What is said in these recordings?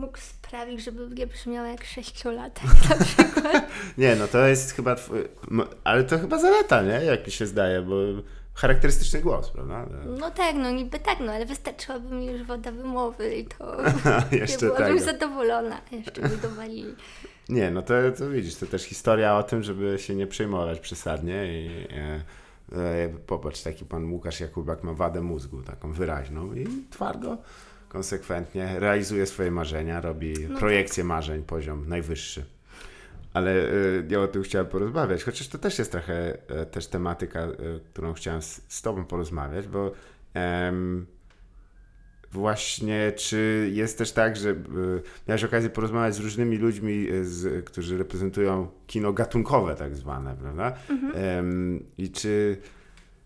mógł sprawić, żeby nie brzmiał jak sześciolatek na przykład. nie, no to jest chyba, twój, ale to chyba zaleta, nie? Jak mi się zdaje, bo charakterystyczny głos, prawda? No tak, no niby tak, no ale wystarczyłaby mi już woda wymowy i to Jeszcze nie byłabym tego. zadowolona. Jeszcze mi dowalili. Nie, no to, to widzisz, to też historia o tym, żeby się nie przejmować przesadnie i e, e, popatrz, taki pan Łukasz Jakubak ma wadę mózgu, taką wyraźną i twardo, konsekwentnie realizuje swoje marzenia, robi No projekcję marzeń, poziom najwyższy. Ale e, ja o tym chciałem porozmawiać, chociaż to też jest trochę e, też tematyka, e, którą chciałem z, z tobą porozmawiać, bo Właśnie, czy jest też tak, że miałeś okazję porozmawiać z różnymi ludźmi, z, którzy reprezentują kino gatunkowe, tak zwane, prawda? Em, I czy,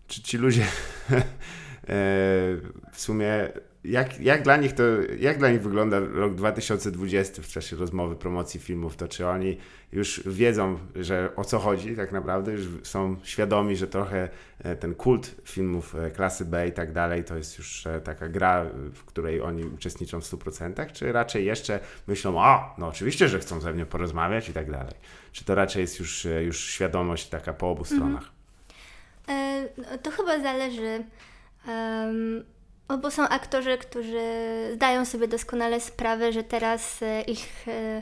czy ci ludzie w sumie, jak, jak, dla nich to, jak dla nich wygląda rok 2020 w czasie rozmowy, promocji filmów, to czy oni już wiedzą, że o co chodzi tak naprawdę, już są świadomi, że trochę e, ten kult filmów e, klasy B i tak dalej, to jest już e, taka gra, w której oni uczestniczą w 100%, czy raczej jeszcze myślą, a, no oczywiście, że chcą ze mną porozmawiać i tak dalej. Czy to raczej jest już, już świadomość taka po obu stronach? E, no, to chyba zależy. Um, bo są aktorzy, którzy zdają sobie doskonale sprawę, że teraz e, ich e,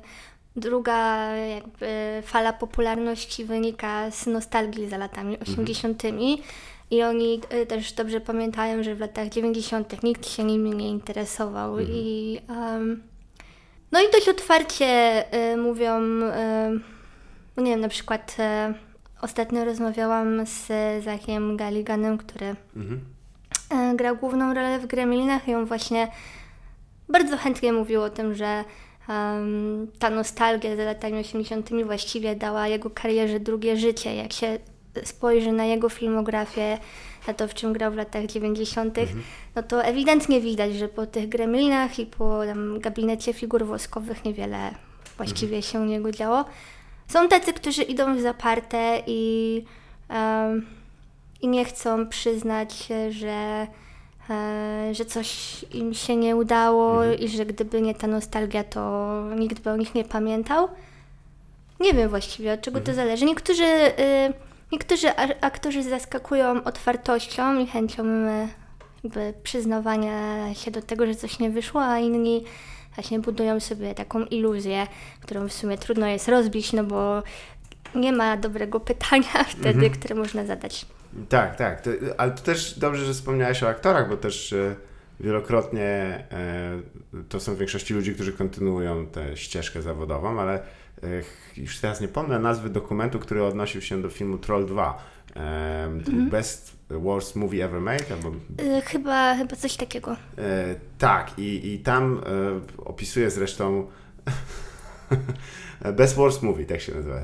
druga jakby fala popularności wynika z nostalgii za latami 80. I oni e, też dobrze pamiętają, że w latach 90. nikt się nimi nie interesował. I, em, no i dość otwarcie e, mówią, no nie wiem, na przykład e, ostatnio rozmawiałam z Zachem Galliganem, który Mhm. E, grał główną rolę w Gremlinach i on właśnie bardzo chętnie mówił o tym, że em, ta nostalgia za latami 80. właściwie dała jego karierze drugie życie. Jak się spojrzy na jego filmografię, na to, w czym grał w latach 90., no to ewidentnie widać, że po tych Gremlinach i po tam, gabinecie figur woskowych niewiele właściwie się u niego działo. Są tacy, którzy idą w zaparte i, em, i nie chcą przyznać, że, e, że coś im się nie udało i że gdyby nie ta nostalgia, to nikt by o nich nie pamiętał. Nie wiem właściwie od czego to zależy. Niektórzy, y, niektórzy aktorzy zaskakują otwartością i chęcią jakby przyznawania się do tego, że coś nie wyszło, a inni właśnie budują sobie taką iluzję, którą w sumie trudno jest rozbić, no bo nie ma dobrego pytania wtedy, które można zadać. Tak, tak. To, ale to też dobrze, że wspomniałeś o aktorach, bo też e, wielokrotnie e, to są w większości ludzi, którzy kontynuują tę ścieżkę zawodową, ale e, już teraz nie pomnę nazwy dokumentu, który odnosił się do filmu Troll 2. E, Best Worst Movie Ever Made, albo chyba, chyba coś takiego. Tak, i, i tam opisuje zresztą Best Worst Movie, tak się nazywa.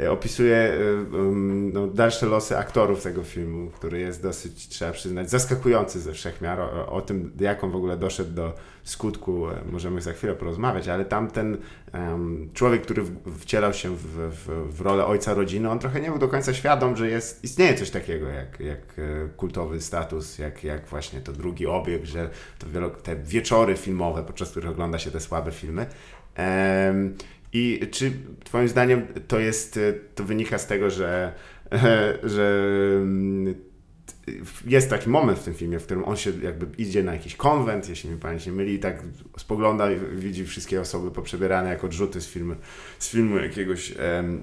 E, Opisuje um, no, dalsze losy aktorów tego filmu, który jest dosyć, trzeba przyznać, zaskakujący ze wszechmiar. O, o tym, jak on w ogóle doszedł do skutku, e, możemy za chwilę porozmawiać, ale tam ten em, człowiek, który wcielał się w, w, w rolę ojca rodziny, on trochę nie był do końca świadom, że jest, istnieje coś takiego jak, jak kultowy status, jak, jak właśnie to drugi obieg, że to wielo, te wieczory filmowe, podczas których ogląda się te słabe filmy. Em, I czy Twoim zdaniem to jest, e, to wynika z tego, że, że mm, jest taki moment w tym filmie, w którym on się jakby idzie na jakiś konwent, jeśli mi pamięć nie myli, i tak spogląda i widzi wszystkie osoby poprzebierane jako odrzuty z filmu, z filmu jakiegoś em,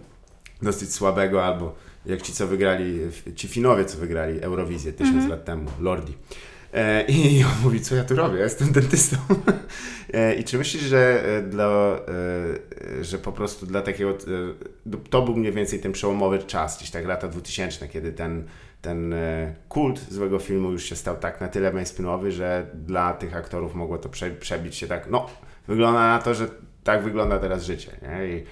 dosyć słabego, albo jak ci, co wygrali, ci Finowie, co wygrali Eurowizję tysiąc lat temu, Lordi. E, I on mówi, co ja tu robię? Jestem dentystą. E, I czy myślisz, że e, dla, że po prostu dla takiego, e, to był mniej więcej ten przełomowy czas, gdzieś tak lata 2000, kiedy ten, ten kult złego filmu już się stał tak na tyle mainstreamowy, że dla tych aktorów mogło to prze, przebić się tak, no, wygląda na to, że tak wygląda teraz życie, nie? I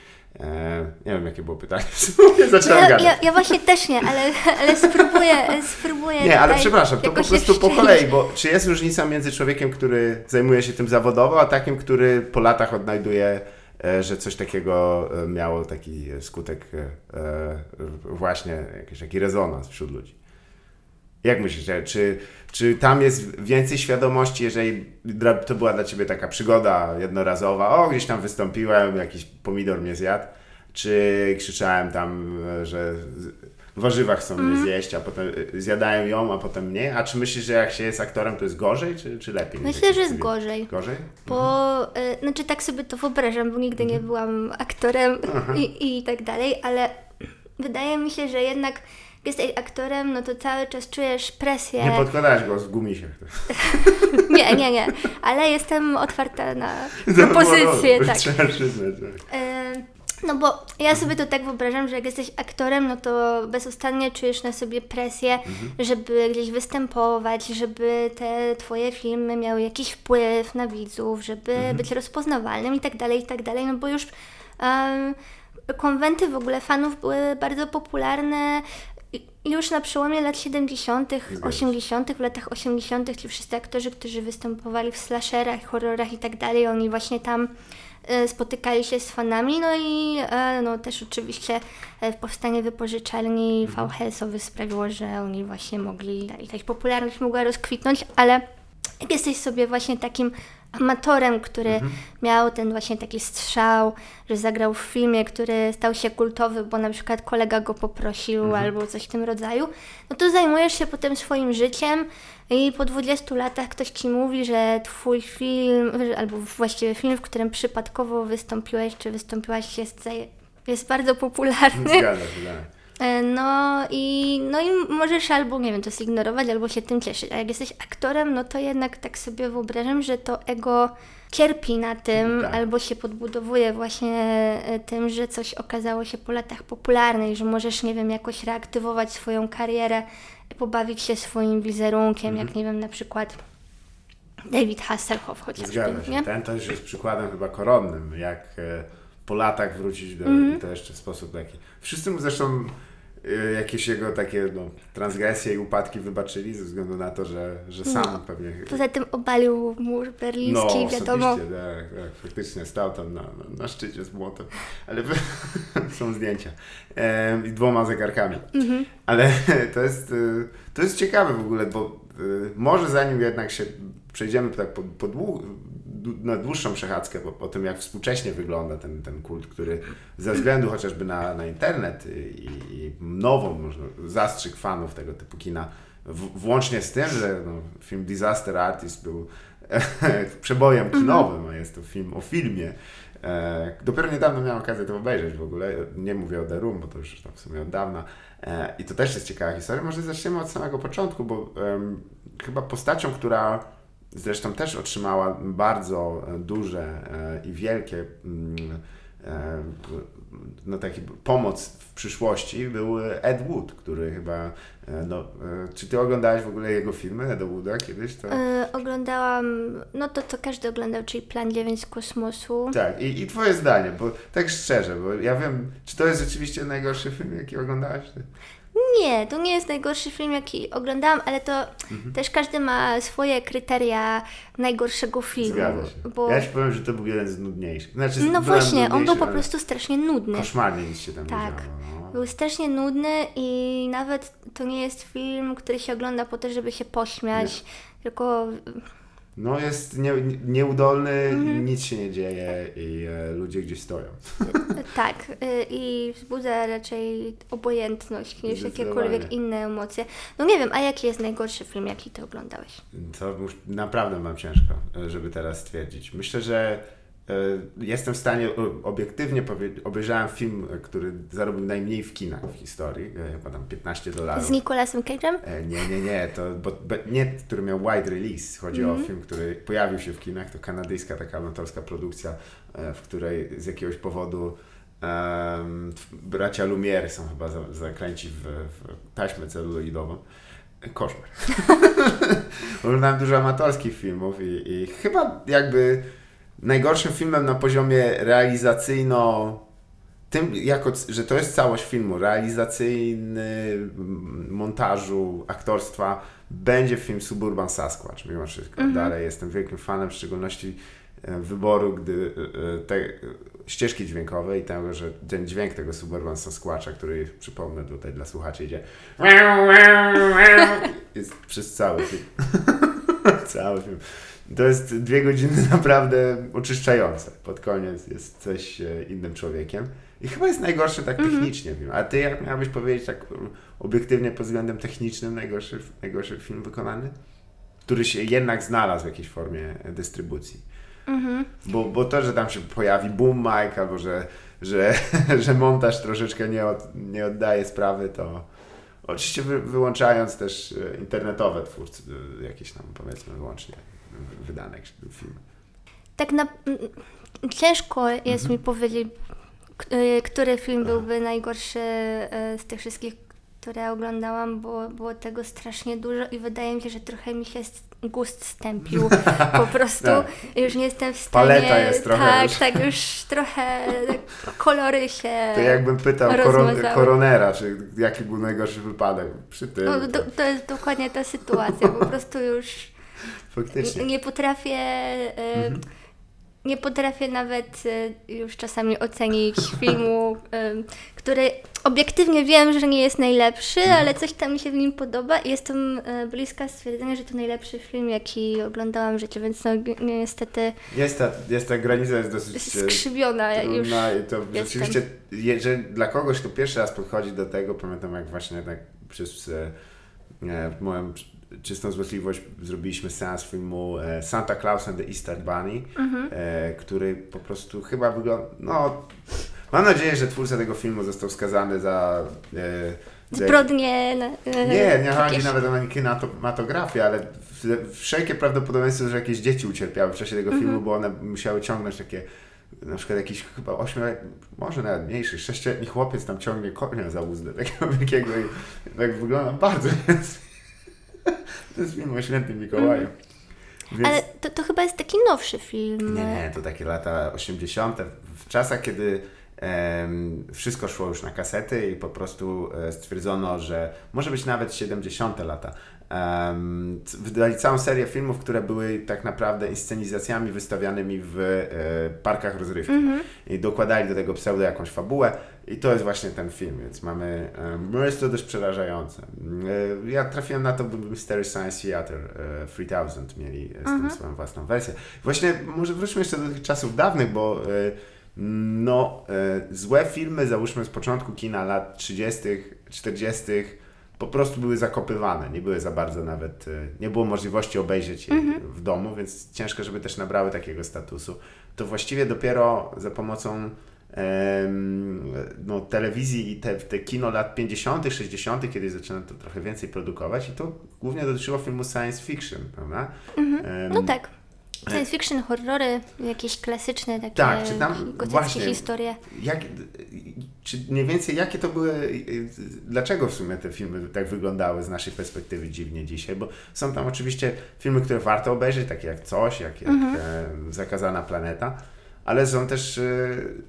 nie wiem, jakie było pytanie, zacząłem Ja, gadać. ja, ja właśnie też nie, ale, ale spróbuję, spróbuję Nie, ale przepraszam, to po prostu po kolei, bo czy jest różnica między człowiekiem, który zajmuje się tym zawodowo, a takim, który po latach odnajduje, e, że coś takiego e, miało taki skutek, e, e, właśnie jakiś taki rezonans wśród ludzi? Jak myślisz, czy, czy tam jest więcej świadomości, jeżeli to była dla ciebie taka przygoda jednorazowa, o gdzieś tam wystąpiłem, jakiś pomidor mnie zjadł, czy krzyczałem tam, że z- warzywa chcą Mhm. mnie zjeść, a potem e, zjadają ją, a potem mnie, a czy myślisz, że jak się jest aktorem, to jest gorzej, czy, czy lepiej? Myślę, że jest gorzej. Gorzej? Bo, y, znaczy tak sobie to wyobrażam, bo nigdy nie byłam aktorem i, i tak dalej, ale wydaje mi się, że jednak jesteś aktorem, no to cały czas czujesz presję. Nie podkładałeś go z gumisiek. Nie, nie, nie, ale jestem otwarta na propozycje, tak. Trzeba przyznać. tak. E, No bo ja sobie to tak wyobrażam, że jak jesteś aktorem, no to bezustannie czujesz na sobie presję, żeby gdzieś występować, żeby te twoje filmy miały jakiś wpływ na widzów, żeby być rozpoznawalnym i tak dalej, i tak dalej, no bo już em, konwenty w ogóle fanów były bardzo popularne i- już na przełomie lat 70., się. 80., w latach 80. ci wszyscy aktorzy, którzy występowali w slasherach, horrorach i tak dalej, oni właśnie tam e, spotykali się z fanami, no i e, no, też oczywiście e, powstanie wypożyczalni VHS-owych sprawiło, że oni właśnie mogli, ich popularność mogła rozkwitnąć, ale jak jesteś sobie właśnie takim amatorem, który miał ten właśnie taki strzał, że zagrał w filmie, który stał się kultowy, bo na przykład kolega go poprosił albo coś w tym rodzaju, no to zajmujesz się potem swoim życiem i po 20 latach ktoś ci mówi, że twój film, albo właściwie film, w którym przypadkowo wystąpiłeś, czy wystąpiłaś jest, jest bardzo popularny. Zgadza tak. No i, no i możesz albo, nie wiem, to zignorować, albo się tym cieszyć. A jak jesteś aktorem, no to jednak tak sobie wyobrażam, że to ego cierpi na tym, Tak. albo się podbudowuje właśnie e, tym, że coś okazało się po latach popularne i że możesz, nie wiem, jakoś reaktywować swoją karierę, pobawić się swoim wizerunkiem, Mhm. jak, nie wiem, na przykład David Hasselhoff chociażby, Zgadza się. nie? Ten to już jest przykładem chyba koronnym, jak e, po latach wrócić do, i to jeszcze w sposób taki. Wszyscy mu zresztą e, jakieś jego takie no, transgresje i upadki wybaczyli ze względu na to, że, że sam No. pewnie... Poza tym obalił mur berliński, no, wiadomo. tak, tak, faktycznie stał tam na, na, szczycie z młotem, ale są zdjęcia i dwoma zegarkami. Mhm. Ale to jest, y, to jest ciekawe w ogóle, bo y, może zanim jednak się przejdziemy tak po, po dłu- na dłuższą przechadzkę po, po tym, jak współcześnie wygląda ten, ten kult, który ze względu chociażby na, na internet i, i nową można, zastrzyk fanów tego typu kina, w, włącznie z tym, że no, film Disaster Artist był przebojem kinowym, a jest to film o filmie. E, dopiero niedawno miałem okazję to obejrzeć w ogóle. Nie mówię o The Room, bo to już tam w sumie od dawna. E, I to też jest ciekawa historia. Może zaczniemy od samego początku, bo em, chyba postacią, która zresztą też otrzymała bardzo e, duże e, i wielkie mm, e, no, taki pomoc w przyszłości był Ed Wood, który chyba, no, czy ty oglądałeś w ogóle jego filmy Eda Wooda kiedyś? To... Y, oglądałam, no to co każdy oglądał, czyli Plan 9 z kosmosu. Tak, i, i twoje zdanie, bo tak szczerze, bo ja wiem, czy to jest rzeczywiście najgorszy film, jaki oglądałaś? Ty? Nie, to nie jest najgorszy film, jaki oglądałam, ale to Mhm. też każdy ma swoje kryteria najgorszego filmu. Zgadza się. Bo, Ja ci powiem, że to był jeden z nudniejszych. Znaczy, no właśnie, on był po prostu strasznie nudny. Koszmarnie nic się tam Tak. nie działo. No. Był strasznie nudny i nawet to nie jest film, który się ogląda po to, żeby się pośmiać, tylko No jest nie, nie, nieudolny, Mhm. nic się nie dzieje i e, ludzie gdzieś stoją. tak. y, I wzbudza raczej obojętność niż jakiekolwiek inne emocje. No nie wiem, a jaki jest najgorszy film, jaki ty oglądałeś? To już naprawdę mam ciężko, e, żeby teraz stwierdzić. Myślę, że jestem w stanie e, obiektywnie powiedzieć, obejrzałem film, e, który zarobił najmniej w kinach w historii, e, chyba tam 15 dolarów. Z Nicolasem Cage'em? E, Nie, nie, nie, to bo, nie, który miał wide release. Chodzi Mhm. o film, który pojawił się w kinach. To kanadyjska taka amatorska produkcja, e, w której z jakiegoś powodu em, bracia Lumiere są chyba za, zakręci w, w taśmę celuloidową. E, Koszmar. Oglądałem dużo amatorskich filmów i, i chyba jakby najgorszym filmem na poziomie realizacyjno tym, jako, że to jest całość filmu, realizacyjny, montażu, aktorstwa, będzie film Suburban Sasquatch, mimo wszystko. Dalej jestem wielkim fanem, w szczególności e, wyboru, gdy e, te ścieżki dźwiękowej i tego, że ten dźwięk tego Suburban Sasquatcha, który przypomnę tutaj dla słuchaczy idzie jest przez cały film. cały film. To jest dwie godziny naprawdę oczyszczające. Pod koniec jest coś e, innym człowiekiem. I chyba jest najgorszy tak technicznie film. A ty jak miałbyś powiedzieć tak um, obiektywnie pod względem technicznym najgorszy, najgorszy film wykonany? Który się jednak znalazł w jakiejś formie dystrybucji. Bo, bo to, że tam się pojawi boom mic albo że, że, że montaż troszeczkę nie, od, nie oddaje sprawy, to oczywiście wy, wyłączając też e, internetowe twórcy, e, jakieś tam powiedzmy wyłącznie wydane filmy. Tak na... Ciężko jest mi powiedzieć, y, który film byłby najgorszy y, z tych wszystkich, które oglądałam, bo było tego strasznie dużo i wydaje mi się, że trochę mi się gust stępił. Po prostu Tak. już nie jestem w stanie... Paleta jest trochę Tak, już. tak, już trochę kolory się... To jakbym pytał koron, koronera, czy jaki był najgorszy wypadek przy tym. No, do, to jest dokładnie ta sytuacja, po prostu już Faktycznie. nie potrafię... y, Mhm. Nie potrafię nawet y, już czasami ocenić filmu, y, który obiektywnie wiem, że nie jest najlepszy, Mhm. ale coś tam mi się w nim podoba i jestem bliska stwierdzenia, że to najlepszy film, jaki oglądałam w życiu, więc no, ni- niestety Jest ta, jest ta granica jest dosyć e, skrzywiona już. trudna i to jestem. rzeczywiście, je- że dla kogoś, kto pierwszy raz podchodzi do tego, pamiętam jak właśnie tak przez e, e, moją czystą złośliwość zrobiliśmy seans filmu e, Santa Claus and the Easter Bunny, Mhm. e, który po prostu chyba wygląda, no mam nadzieję, że twórca tego filmu został skazany za e, Zbrodnie. nie, nie chodzi nawet o kinematografię, ale wszelkie prawdopodobieństwo, że jakieś dzieci ucierpiały w czasie tego Mhm. filmu, bo one musiały ciągnąć takie, na przykład jakiś chyba 8, może nawet mniejszy, 6-letni chłopiec tam ciągnie konia za uzdę, takiego wielkiego i tak wygląda bardzo, to jest film o świętym Mikołaju. Więc... Ale to, to chyba jest taki nowszy film. Nie, nie, to takie lata 80. w czasach, kiedy em, wszystko szło już na kasety i po prostu e, stwierdzono, że może być nawet 70. lata. C- wydali całą serię filmów, które były tak naprawdę inscenizacjami wystawianymi w e, parkach rozrywki. I dokładali do tego pseudo jakąś fabułę i to jest właśnie ten film, więc mamy, no jest to dość przerażające. E, Ja trafiłem na to, bo Mystery Science Theater e, 3000 mieli e, z tym swoją własną wersję. Właśnie może wróćmy jeszcze do tych czasów dawnych, bo no, złe filmy, załóżmy z początku kina lat 30., 40., po prostu były zakopywane. Nie były za bardzo nawet, e, nie było możliwości obejrzeć je w domu, więc ciężko, żeby też nabrały takiego statusu. To właściwie dopiero za pomocą em, no, telewizji i te, te kino lat 50., 60., kiedy zaczęto to trochę więcej produkować i to głównie dotyczyło filmu science fiction, prawda? Em, No tak. Science fiction, horrory, jakieś klasyczne takie Tak, czy tam właśnie- historie. Jak, czy mniej więcej jakie to były, dlaczego w sumie te filmy tak wyglądały z naszej perspektywy dziwnie dzisiaj? Bo są tam oczywiście filmy, które warto obejrzeć, takie jak Coś, jak, jak Mhm. e, Zakazana Planeta, ale są też e,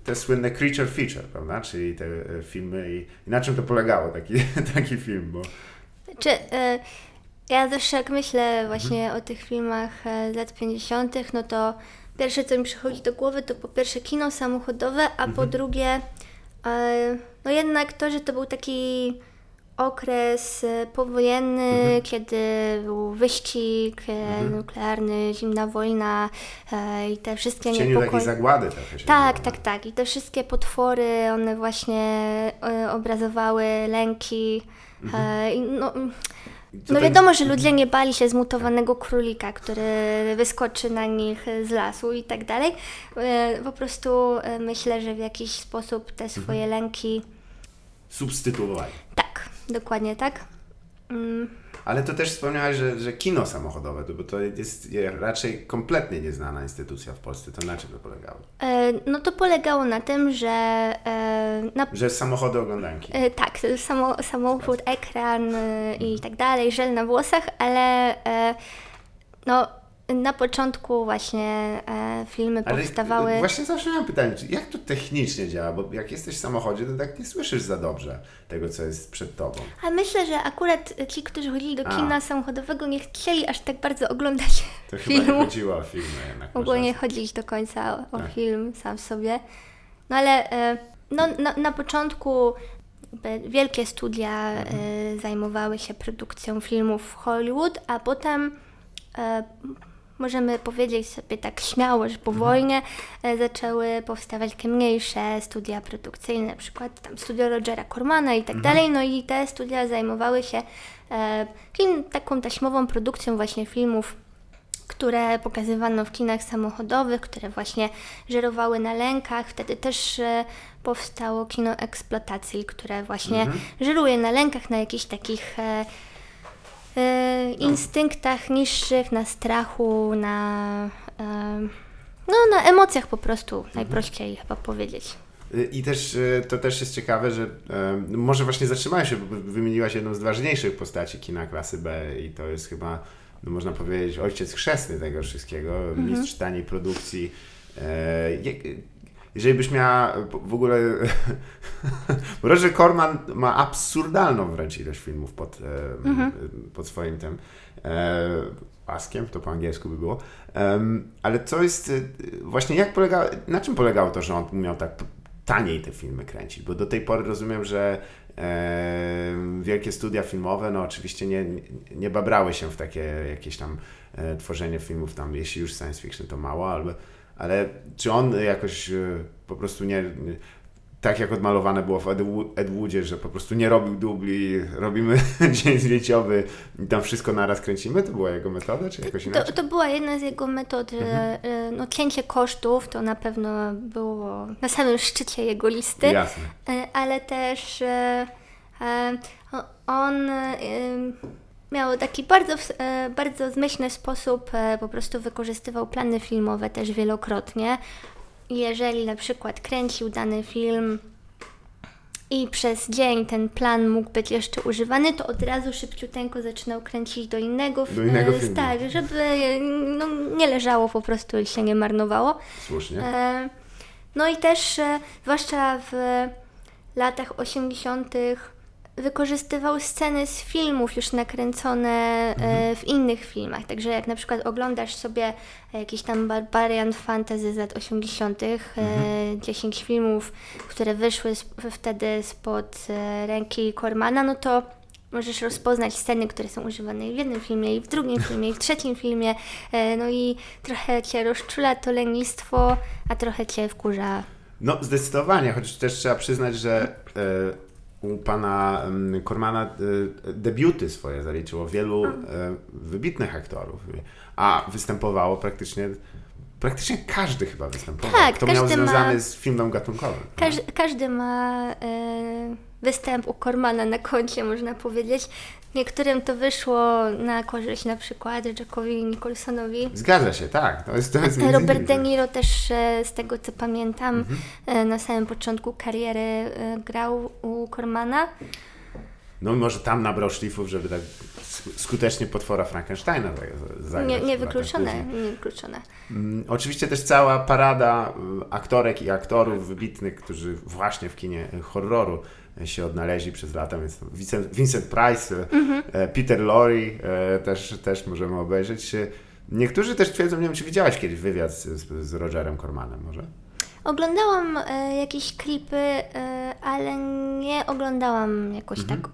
te słynne creature feature, prawda? Czyli te e, filmy i, i na czym to polegało taki, taki film, bo Czy e, ja zawsze jak myślę właśnie Mhm. o tych filmach e, z lat 50., no to pierwsze co mi przychodzi do głowy to po pierwsze kino samochodowe, a po Mhm. drugie e, no jednak to, że to był taki okres e, powojenny, Mhm. kiedy był wyścig e, nuklearny, zimna wojna e, i te wszystkie niepokoje. takiej zagłady trochę się Tak, tak, tak. I te wszystkie potwory, one właśnie e, obrazowały lęki. E, i no, no wiadomo, że ludzie nie bali się zmutowanego królika, który wyskoczy na nich z lasu i tak dalej. E, po prostu e, myślę, że w jakiś sposób te swoje lęki. substytuowali. Tak, dokładnie tak. Ale to też wspomniałaś, że, że kino samochodowe, to, bo to jest raczej kompletnie nieznana instytucja w Polsce. To na czym to polegało? e, no to polegało na tym, że e, na Że samochody oglądają kino. E, tak, samo, samochód, ekran e, i tak dalej, żel na włosach, ale e, no, na początku właśnie e, filmy Ale powstawały. Właśnie zawsze mam pytanie, jak to technicznie działa? Bo jak jesteś w samochodzie, to tak nie słyszysz za dobrze tego, co jest przed tobą. A myślę, że akurat ci, którzy chodzili do A. kina samochodowego, nie chcieli aż tak bardzo oglądać To chyba nie filmu. chodziło o filmy jednak. Mogło nie chodzić do końca o, o Tak. film sam w sobie. No ale e, no, na, na początku jakby wielkie studia Mhm. e, zajmowały się produkcją filmów w Hollywood, a potem e, możemy powiedzieć sobie tak śmiało, że po Mhm. wojnie e, zaczęły powstawać takie mniejsze studia produkcyjne, na przykład tam studio Rogera Cormana i tak Mhm. dalej. No i te studia zajmowały się e, taką taśmową produkcją właśnie filmów które pokazywano w kinach samochodowych, które właśnie żerowały na lękach. Wtedy też e, powstało kino eksploatacji, które właśnie żeruje na lękach, na jakichś takich e, instynktach niższych, na strachu, na, e, no, na emocjach po prostu, najprościej chyba powiedzieć. Y, I też y, to też jest ciekawe, że może właśnie zatrzymałeś się, bo wymieniłaś jedną z ważniejszych postaci kina klasy B i to jest chyba, no można powiedzieć, ojciec chrzestny tego wszystkiego, mistrz taniej produkcji. E, Jeżeli byś miała w ogóle. Roger Corman ma absurdalną wręcz ilość filmów pod, e, pod swoim tym e, paskiem, to po angielsku by było. Ale co jest. e, Właśnie jak polega, na czym polegało to, że on miał tak taniej te filmy kręcić? Bo do tej pory rozumiem, że e, wielkie studia filmowe, no oczywiście nie, nie, babrały się w takie jakieś tam e, tworzenie filmów, tam jeśli już science fiction to mało, ale, ale czy on jakoś e, po prostu nie, tak jak odmalowane było w Ed, Woodzie, że po prostu nie robił dubli, robimy dzień zdjęciowy i tam wszystko naraz kręcimy? To była jego metoda, czy jakoś To, inaczej? to była jedna z jego metod, że e, no, cięcie kosztów to na pewno było na samym szczycie jego listy. Jasne. E, ale też e, e, on e, miał taki bardzo, e, bardzo zmyślny sposób, e, po prostu wykorzystywał plany filmowe też wielokrotnie. Jeżeli na przykład kręcił dany film i przez dzień ten plan mógł być jeszcze używany, to od razu szybciuteńko zaczynał kręcić do innego, Do innego e, filmu. Tak, żeby no, nie leżało po prostu i się nie marnowało. Słusznie. No i też, zwłaszcza w latach 80., wykorzystywał sceny z filmów już nakręcone e, w innych filmach. Także jak na przykład oglądasz sobie jakiś tam Barbarian Fantasy z lat 80., e, 10 filmów, które wyszły wtedy spod e, ręki Cormana, no to możesz rozpoznać sceny, które są używane w jednym filmie, i w drugim filmie, i w trzecim filmie. E, No i trochę cię rozczula to lenistwo, a trochę cię wkurza. No, zdecydowanie, choć też trzeba przyznać, że e, u pana Kormana e, debiuty swoje zaliczyło wielu e, wybitnych aktorów, a występowało praktycznie, praktycznie każdy chyba występował, Tak, kto miał każdy ma- związany z filmem gatunkowym. Każdy, każdy ma e, występ u Cormana na koncie, można powiedzieć. Niektórym to wyszło na korzyść na przykład Jackowi Nicholsonowi. Zgadza się, tak. To jest, to jest Robert De Niro też, e, z tego co pamiętam, Mhm. e, na samym początku kariery grał u Cormana. No może tam nabrał szlifów, żeby tak skutecznie potwora Frankensteina za- zagrać. Nie, niewykluczone, niewykluczone. Mm, Oczywiście też cała parada y, aktorek i aktorów wybitnych, którzy właśnie w kinie horroru y, się odnaleźli przez lata, więc Vincent, Vincent Price, y, e, Peter Lorre też, też możemy obejrzeć. Niektórzy też twierdzą, nie wiem czy widziałaś kiedyś wywiad z, z, Rogerem Cormanem może? Oglądałam e, jakieś klipy, e, ale nie oglądałam jakoś Mhm. tak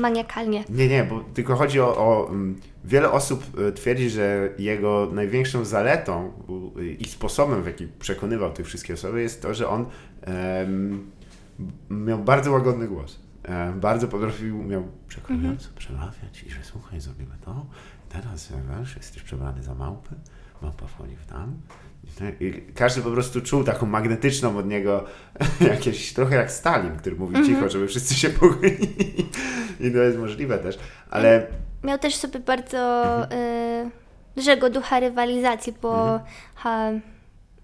maniakalnie. Nie, nie, bo tylko chodzi o, o mm, wiele osób y, twierdzi, że jego największą zaletą y, i sposobem, w jaki przekonywał tych wszystkich osoby jest to, że on em, miał bardzo łagodny głos. E, bardzo potrafił, miał przekonująco przemawiać i że słuchaj, zrobimy to, teraz e, wiesz, jesteś przebrany za małpę, małpa wchodzi w tam. Każdy po prostu czuł taką magnetyczną od niego jakieś, trochę jak Stalin, który mówi cicho, żeby wszyscy się pochylili. I to jest możliwe też, ale Miał też sobie bardzo y, dużego ducha rywalizacji, bo ha,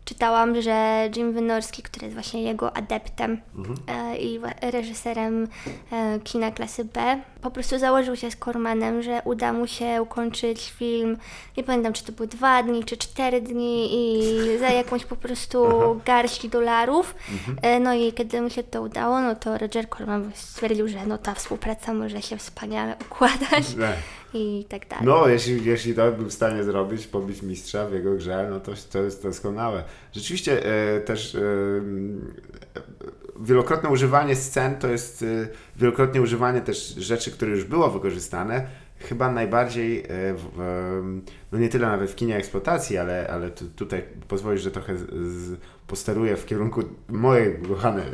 czytałam, że Jim Wynorski, który jest właśnie jego adeptem Mhm. e, i reżyserem e, kina klasy B, po prostu założył się z Cormanem, że uda mu się ukończyć film, nie pamiętam czy to były dwa dni, czy cztery dni i za jakąś po prostu garść dolarów. Mhm. E, no i kiedy mu się to udało, no to Roger Corman stwierdził, że no ta współpraca może się wspaniale układać Nie. I tak dalej. No, jeśli, jeśli to był w stanie zrobić, pobić mistrza w jego grze, no to, to jest doskonałe. Rzeczywiście e, też e, wielokrotne używanie scen to jest e, wielokrotnie używanie też rzeczy, które już było wykorzystane. Chyba najbardziej, e, w, em, no nie tyle nawet w kinie eksploatacji, ale, ale tu, tutaj pozwolisz, że trochę z, z, posteruję w kierunku mojej kochanej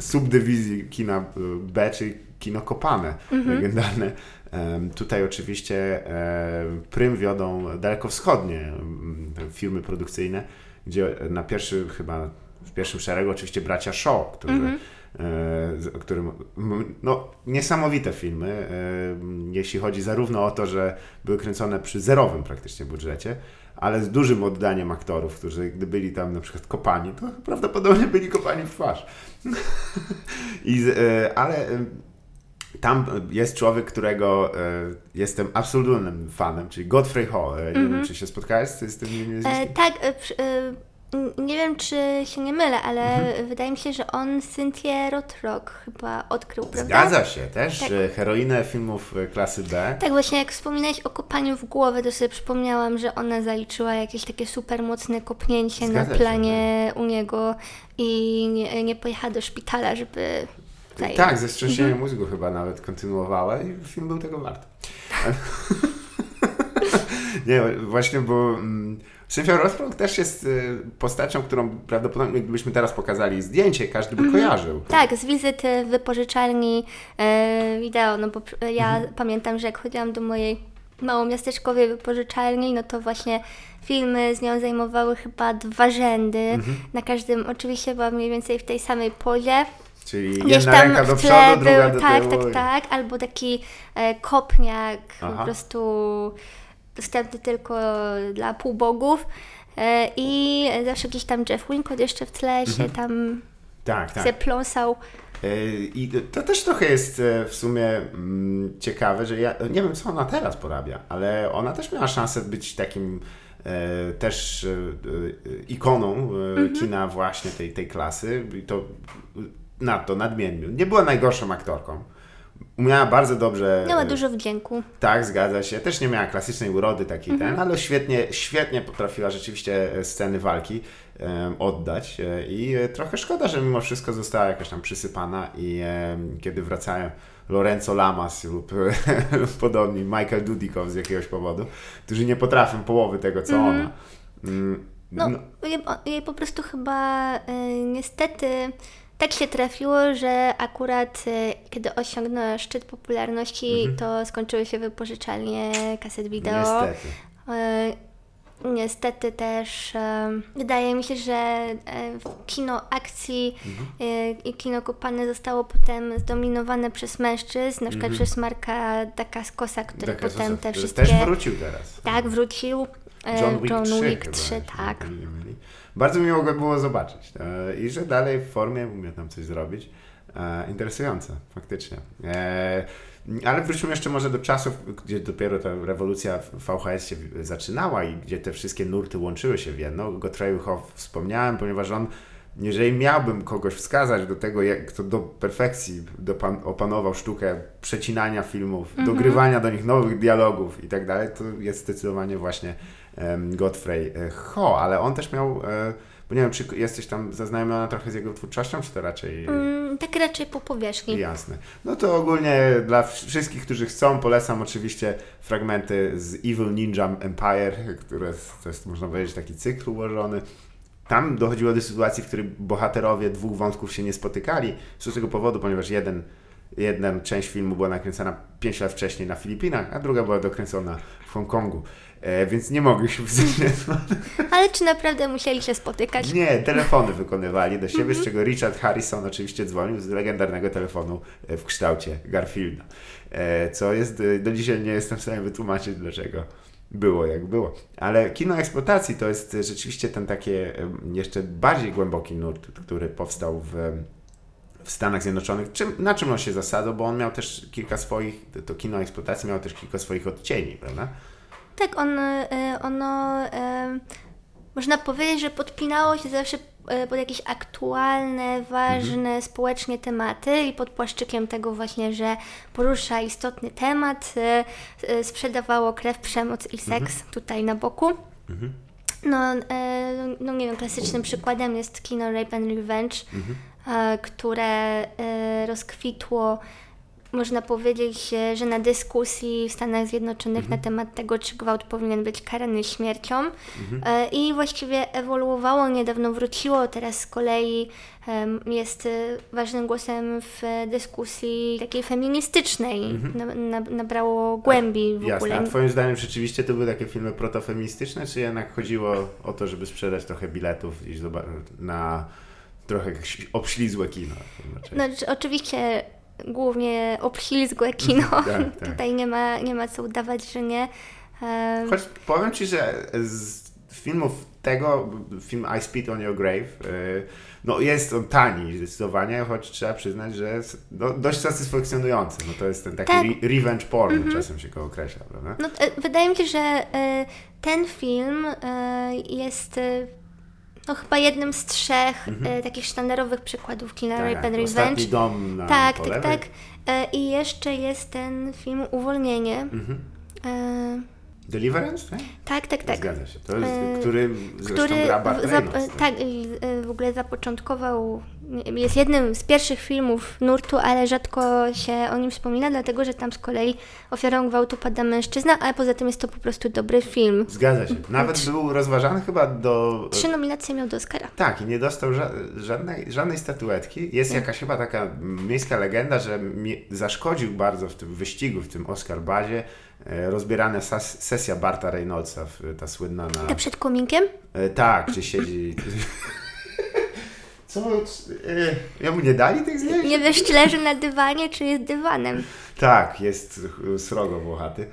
subdywizji kina e, B, czyli kino kopane, legendarne. Tutaj oczywiście prym wiodą dalekowschodnie firmy produkcyjne, gdzie na pierwszy chyba w pierwszym szeregu oczywiście bracia Shaw, którzy, e, z- którym no, niesamowite filmy, jeśli chodzi zarówno o to, że były kręcone przy zerowym praktycznie budżecie, ale z dużym oddaniem aktorów, którzy gdy byli tam na przykład kopani, to prawdopodobnie byli kopani w twarz. I, e, ale tam jest człowiek, którego e, jestem absolutnym fanem, czyli Godfrey Hall. E, Nie wiem, czy się spotkałeś z, z tym E, nazwiskiem? tak, e, e, nie wiem czy się nie mylę, ale Mhm. wydaje mi się, że on Cynthię Rothrock chyba odkrył, prawda? Zgadza się, też Tak. e, heroinę filmów e, klasy B. Tak, właśnie jak wspominałeś o kopaniu w głowę, to sobie przypomniałam, że ona zaliczyła jakieś takie super mocne kopnięcie Zgadza na się, planie u niego i nie, nie pojechała do szpitala, żeby... tutaj- Tak, ze wstrząsieniem mózgu chyba nawet kontynuowała i film był tego wart. Nie, właśnie, bo mm, Rothrock też jest y, postacią, którą prawdopodobnie gdybyśmy teraz pokazali zdjęcie, każdy by kojarzył. Tak, z wizyty w wypożyczalni e, wideo, no bo ja Mhm. pamiętam, że jak chodziłam do mojej małomiasteczkowej wypożyczalni, no to właśnie filmy z nią zajmowały chyba dwa rzędy. Mhm. Na każdym oczywiście była mniej więcej w tej samej pozie. Czyli Gdzieś jedna ręka do przodu, druga był, do tak, tyłu. tak, i- tak, albo taki e, kopniak Aha. po prostu dostępny tylko dla półbogów. E, I zawsze gdzieś tam Jeff Wincott jeszcze w tle się tam Tak, tak. E, I to też trochę jest e, w sumie mm, ciekawe, że ja nie wiem, co ona teraz porabia, ale ona też miała szansę być takim e, też e, e, ikoną e, kina właśnie tej, tej klasy i to na to nadmiennie. Nie była najgorszą aktorką. Umiała bardzo dobrze. Miała e, dużo wdzięku. tak, zgadza się. Też nie miała klasycznej urody takiej Mhm. ten, ale świetnie, świetnie potrafiła rzeczywiście e, sceny walki oddać e, i trochę szkoda, że mimo wszystko została jakoś tam przysypana i kiedy wracają Lorenzo Lamas lub, podobni, Michael Dudikow z jakiegoś powodu, którzy nie potrafią połowy tego, co ona. Mm, No, jej, jej po prostu chyba y, niestety tak się trafiło, że akurat y, kiedy osiągnęła szczyt popularności, to skończyły się wypożyczalnie kaset wideo. niestety. Y, Niestety też e, wydaje mi się, że kino akcji e, i kino kopane zostało potem zdominowane przez mężczyzn, na przykład przez Marka Dacascosa, który Taka potem te wszystkie... Też wrócił teraz. Tak, wrócił. John Wick 3, Wick chyba, 3 jeśli tak. Bardzo miło go było zobaczyć e, i że dalej w formie umie tam coś zrobić. E, interesujące, faktycznie. E, ale wróćmy jeszcze może do czasów, gdzie dopiero ta rewolucja w VHS się zaczynała i gdzie te wszystkie nurty łączyły się w jedno. Gottfried Hoff wspomniałem, ponieważ on jeżeli miałbym kogoś wskazać do tego, jak kto do perfekcji dopan- opanował sztukę przecinania filmów, dogrywania do nich nowych dialogów i tak dalej, to jest zdecydowanie właśnie Godfrey e, Ho, ale on też miał, e, bo nie wiem, czy jesteś tam zaznajomiona trochę z jego twórczością, czy to raczej... Mm, tak raczej po powierzchni. Jasne. No to ogólnie dla wszystkich, którzy chcą, polecam oczywiście fragmenty z Evil Ninja Empire, które to jest, można powiedzieć, taki cykl ułożony. Tam dochodziło do sytuacji, w której bohaterowie dwóch wątków się nie spotykali z tego powodu, ponieważ jeden, jedna część filmu była nakręcona 5 lat wcześniej na Filipinach, a druga była dokręcona w Hongkongu. E, więc nie mogli się Ale czy naprawdę musieli się spotykać? nie, telefony wykonywali do siebie, z czego Richard Harrison oczywiście dzwonił z legendarnego telefonu e, w kształcie Garfielda. E, Co jest, e, do dzisiaj nie jestem w stanie wytłumaczyć dlaczego. było jak było. Ale kino eksploatacji to jest rzeczywiście ten taki jeszcze bardziej głęboki nurt, który powstał w, w Stanach Zjednoczonych. Czym, na czym on się zasadzał? Bo on miał też kilka swoich, to kino eksploatacji miało też kilka swoich odcieni, prawda? Tak, on, e, ono e, można powiedzieć, że podpinało się zawsze e, pod jakieś aktualne, ważne mhm. społecznie tematy i pod płaszczykiem tego właśnie, że porusza istotny temat, sprzedawało krew, przemoc i seks mhm. tutaj na boku. Mhm. No, no nie wiem, klasycznym przykładem jest kino Rape and Revenge, mhm. Które rozkwitło można powiedzieć, że na dyskusji w Stanach Zjednoczonych mhm. na temat tego, czy gwałt powinien być karany śmiercią mhm. E, i właściwie ewoluowało, niedawno wróciło, teraz z kolei jest e, ważnym głosem w dyskusji takiej feministycznej. Mhm. Na, na, nabrało głębi w Jasne. ogóle. A twoim zdaniem rzeczywiście to były takie filmy protofeministyczne, czy jednak chodziło o to, żeby sprzedać trochę biletów i na trochę obślizłe kino? Znaczy, oczywiście głównie obślizgłe kino. Tak, tak. Tutaj nie ma, nie ma co udawać, że nie. Choć powiem Ci, że z filmów tego, film I Spit on Your Grave, y, no jest on tani zdecydowanie, choć trzeba przyznać, że jest no, dość satysfakcjonujący. No to jest ten taki tak. re revenge porn, mm -hmm. czasem się go określa, prawda? No, e, wydaje mi się, że e, ten film e, jest no chyba jednym z trzech mhm. e, takich sztandarowych przykładów kina tak, Rape and Revenge. dom na Tak, tak, tak. E, I jeszcze jest ten film Uwolnienie. Mhm. E, Deliverance, tak? Tak, tak, tak. Zgadza się. To jest, e, który który gra Bart Reynolds, tak? tak, w ogóle zapoczątkował jest jednym z pierwszych filmów nurtu, ale rzadko się o nim wspomina, dlatego że tam z kolei ofiarą gwałtu pada mężczyzna, ale poza tym jest to po prostu dobry film. Zgadza się. Nawet był rozważany chyba do... Trzy nominacje miał do Oscara. Tak, i nie dostał ża żadnej, żadnej statuetki. Jest jakaś chyba taka miejska legenda, że zaszkodził bardzo w tym wyścigu, w tym Oscar bazie, e, rozbierana sesja Barta Reynoldsa, ta słynna na... Ta przed kominkiem? E, tak, gdzie siedzi... Co? E, ja mu nie dali tych zdjęć? Nie wiesz, czy leży na dywanie, czy jest dywanem. Tak, jest srogo włochaty.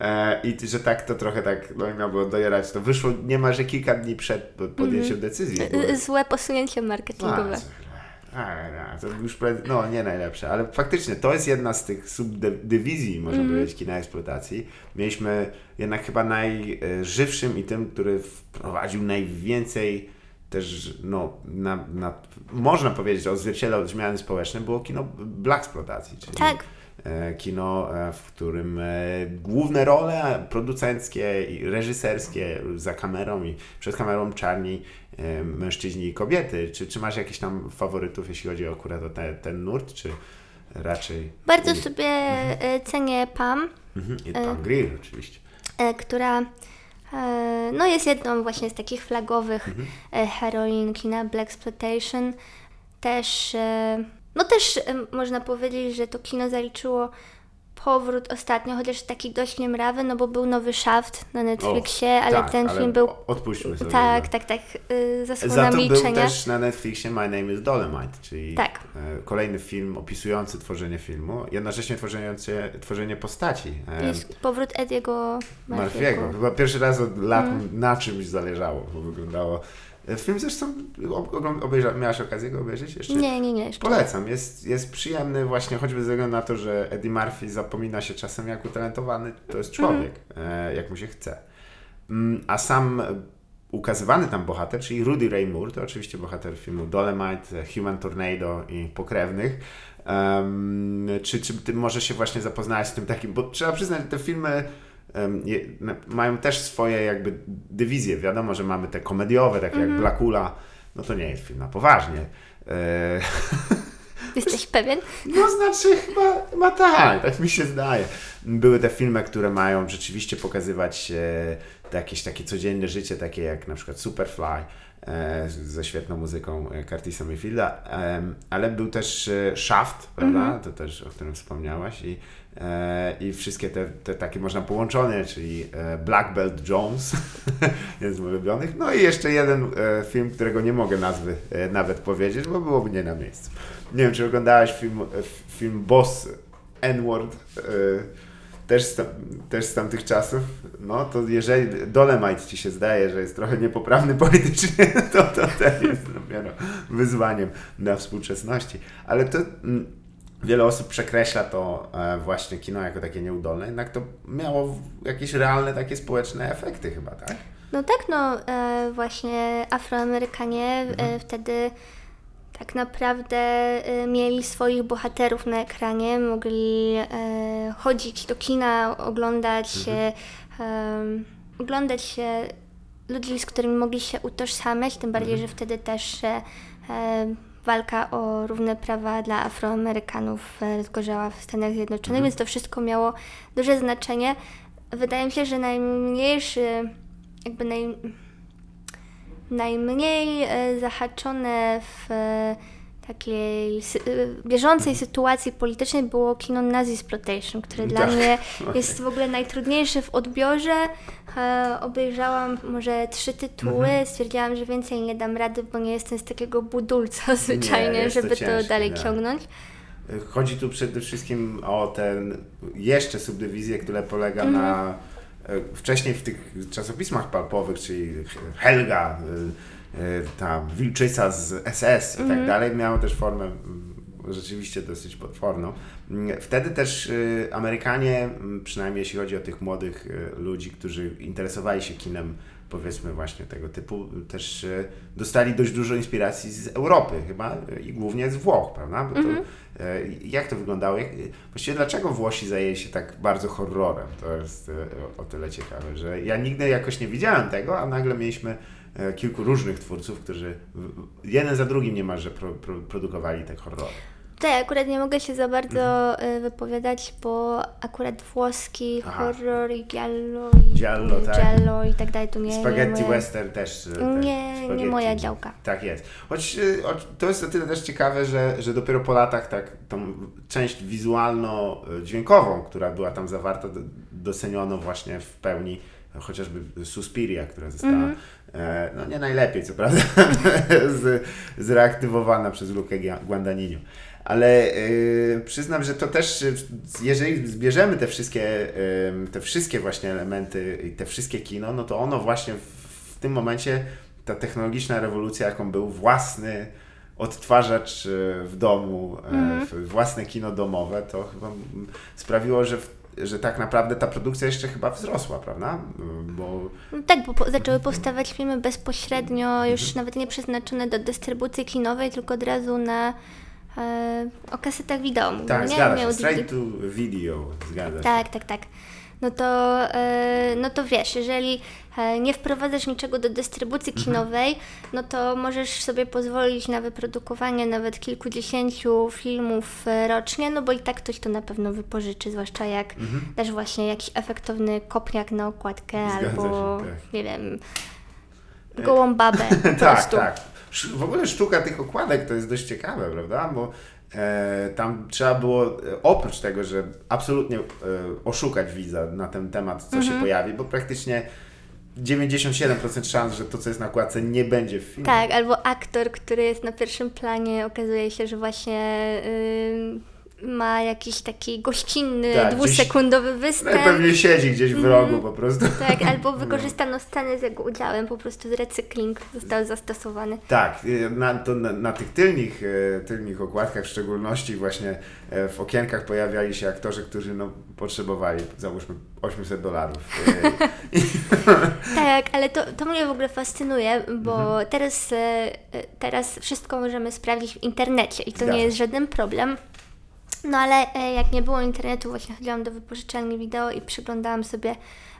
E, I że tak to trochę tak, no miał było dojerać. To wyszło niemalże kilka dni przed podjęciem mm -hmm. decyzji. Złe posunięcie marketingowe. A, a, to już no nie najlepsze, ale faktycznie to jest jedna z tych subdywizji, można mm powiedzieć, kina eksploatacji. Mieliśmy jednak chyba najżywszym i tym, który wprowadził najwięcej też no, na, na, można powiedzieć, odzwierciedlał zmiany społeczne, było kino black exploitacji, czyli tak. E, kino, e, w którym e, główne role producenckie i reżyserskie za kamerą i przed kamerą czarni mężczyźni i kobiety. Czy, czy masz jakieś tam faworytów, jeśli chodzi o akurat o te, ten nurt, czy raczej... Bardzo sobie mhm. cenię Pam. Mhm. I Pam Grier oczywiście. Która E, no jest jedną właśnie z takich flagowych mhm. E, heroin kina Black Exploitation. Też, e, no też można powiedzieć, że to kino zaliczyło powrót ostatnio, chociaż taki dość niemrawy, no bo był nowy Shaft na Netflixie, o, ale tak, ten ale film był... Odpuśćmy sobie. Tak, no. tak, tak, yy, zasłona milczenia. Za to był też na Netflixie My Name is Dolomite, czyli tak. y, kolejny film opisujący tworzenie filmu, jednocześnie tworzący, tworzenie postaci. Y, Jest powrót Ediego Marfiego. Chyba pierwszy raz od lat mm. na czymś zależało, bo wyglądało Film zresztą obejrza, miałaś okazję go obejrzeć jeszcze? Nie, nie, nie. Jeszcze. Polecam. Jest, jest przyjemny właśnie choćby ze względu na to, że Eddie Murphy zapomina się czasem jak utalentowany to jest człowiek, mm. jak mu się chce. Mm, a sam ukazywany tam bohater, czyli Rudy Ray Moore, to oczywiście bohater filmu Dolemite, Human Tornado i Pokrewnych. Um, czy, czy ty może się właśnie zapoznałeś z tym takim, bo trzeba przyznać, że te filmy mają też swoje jakby dywizje. Wiadomo, że mamy te komediowe, takie mm -hmm. jak mhm. Blackula. No to nie jest film na poważnie. E, Jesteś pewien? No znaczy chyba, chyba tak, tak mi się zdaje. Były te filmy, które mają rzeczywiście pokazywać e, jakieś takie codzienne życie, takie jak na przykład Superfly e, ze świetną muzyką e, Curtisa Mayfielda, e, ale był też e, Shaft, prawda, mm -hmm. to też o którym wspomniałaś i i wszystkie te, te takie można połączone, czyli e, Black Belt Jones, jeden z ulubionych. No i jeszcze jeden e, film, którego nie mogę nazwy nawet powiedzieć, bo byłoby nie na miejscu. Nie wiem, czy oglądałeś film, film Boss N-Word też z, też z tamtych czasów, no to jeżeli Dolemite ci się zdaje, że jest trochę niepoprawny politycznie, to, to ten jest dopiero wyzwaniem dla współczesności. Ale to wiele osób przekreśla to e, właśnie kino jako takie nieudolne, jednak to miało jakieś realne takie społeczne efekty chyba, tak? No tak, no e, właśnie Afroamerykanie e, wtedy tak naprawdę mieli swoich bohaterów na ekranie, mogli chodzić do kina, oglądać się, em, oglądać się ludzi, z którymi mogli się utożsamiać, tym bardziej, że wtedy też walka o równe prawa dla Afroamerykanów rozgorzała w Stanach Zjednoczonych, więc to wszystko miało duże znaczenie. Wydaje mi się, że najmniejszy, jakby naj, najmniej e, zahaczone w takiej e, bieżącej sytuacji politycznej było kino Nazi Exploitation, które dla Tak, mnie okej. jest w ogóle najtrudniejsze w odbiorze. E, obejrzałam może trzy tytuły, Mhm. stwierdziłam, że więcej nie dam rady, bo nie jestem z takiego budulca zwyczajnie, to żeby to, ciężkie, dalej tak. ciągnąć. Chodzi tu przede wszystkim o ten jeszcze subdywizję, która polega na e, wcześniej w tych czasopismach palpowych, czyli Helga, ta wilczyca z SS i tak dalej, miało też formę mm, rzeczywiście dosyć potworną. Mm, Wtedy też y, Amerykanie, mm, przynajmniej jeśli chodzi o tych młodych y, ludzi, którzy interesowali się kinem, powiedzmy właśnie tego typu, też y, dostali dość dużo inspiracji z Europy chyba i głównie z Włoch, prawda? Bo to, y, jak to wyglądało? Jak, właściwie dlaczego Włosi zajęli się tak bardzo horrorem? To jest o tyle ciekawe, że ja nigdy jakoś nie widziałem tego, a nagle mieliśmy e, kilku różnych twórców, którzy jeden za drugim niemalże pro, pro, produkowali te horrory. Tutaj akurat nie mogę się za bardzo e, wypowiadać, bo akurat włoski Aha. horror i giallo i, Giallo, tak. giallo i tak dalej to nie, nie, Spaghetti moja, western też. e, nie, tak, nie spaghetti. moja działka. Tak jest. Choć to jest o tyle też ciekawe, że, że dopiero po latach tak tą część wizualno-dźwiękową, która była tam zawarta, do- doceniono właśnie w pełni chociażby Suspiria, która została Mhm. e, no nie najlepiej, co prawda, z, zreaktywowana przez Lukę Guadagnino. Ale y, przyznam, że to też, y, jeżeli zbierzemy te wszystkie, te wszystkie właśnie elementy i te wszystkie kino, no to ono właśnie w, w tym momencie, ta technologiczna rewolucja, jaką był własny odtwarzacz y, w domu, w- własne kino domowe, to chyba mm, sprawiło, że, w, że tak naprawdę ta produkcja jeszcze chyba wzrosła, prawda? Bo No tak, bo zaczęły powstawać filmy bezpośrednio, już nawet nie przeznaczone do dystrybucji kinowej, tylko od razu na e, o kasetach wideo. tak, nie? zgadza się, straight to video, zgadza się. Tak, tak, tak. No to, e, no to wiesz, jeżeli e, nie wprowadzasz niczego do dystrybucji Mhm. kinowej, no to możesz sobie pozwolić na wyprodukowanie nawet kilkudziesięciu filmów e, rocznie, no bo i tak ktoś to na pewno wypożyczy, zwłaszcza jak dasz właśnie jakiś efektowny kopniak na okładkę Mhm. Zgadza albo, się, tak. nie wiem, gołą babę tak, tak. W ogóle sztuka tych okładek to jest dość ciekawe, prawda? Bo tam trzeba było, e, oprócz tego, że absolutnie e, oszukać widza na ten temat, co Mhm. się pojawi, bo praktycznie 97% szans, że to, co jest na okładce, nie będzie w filmie. Tak, albo aktor, który jest na pierwszym planie, okazuje się, że właśnie ym, ma jakiś taki gościnny, Tak, gdzieś- dwusekundowy występ. Pewnie siedzi gdzieś w rogu Mhm. po prostu. Tak, albo wykorzystano sceny z jego udziałem, po prostu recykling został zastosowany. Tak, y, na, to na, na tych tylnych, e, tylnych okładkach, w szczególności właśnie e, w okienkach pojawiali się aktorzy, którzy no, potrzebowali, załóżmy, 800 dolarów. E, Tak, ale to, to mnie w ogóle fascynuje, bo Mhm. teraz, e, e, teraz wszystko możemy sprawdzić w internecie i to Zgadza nie jest żaden problem. No ale e, jak nie było internetu, właśnie chodziłam do wypożyczalni wideo i przyglądałam sobie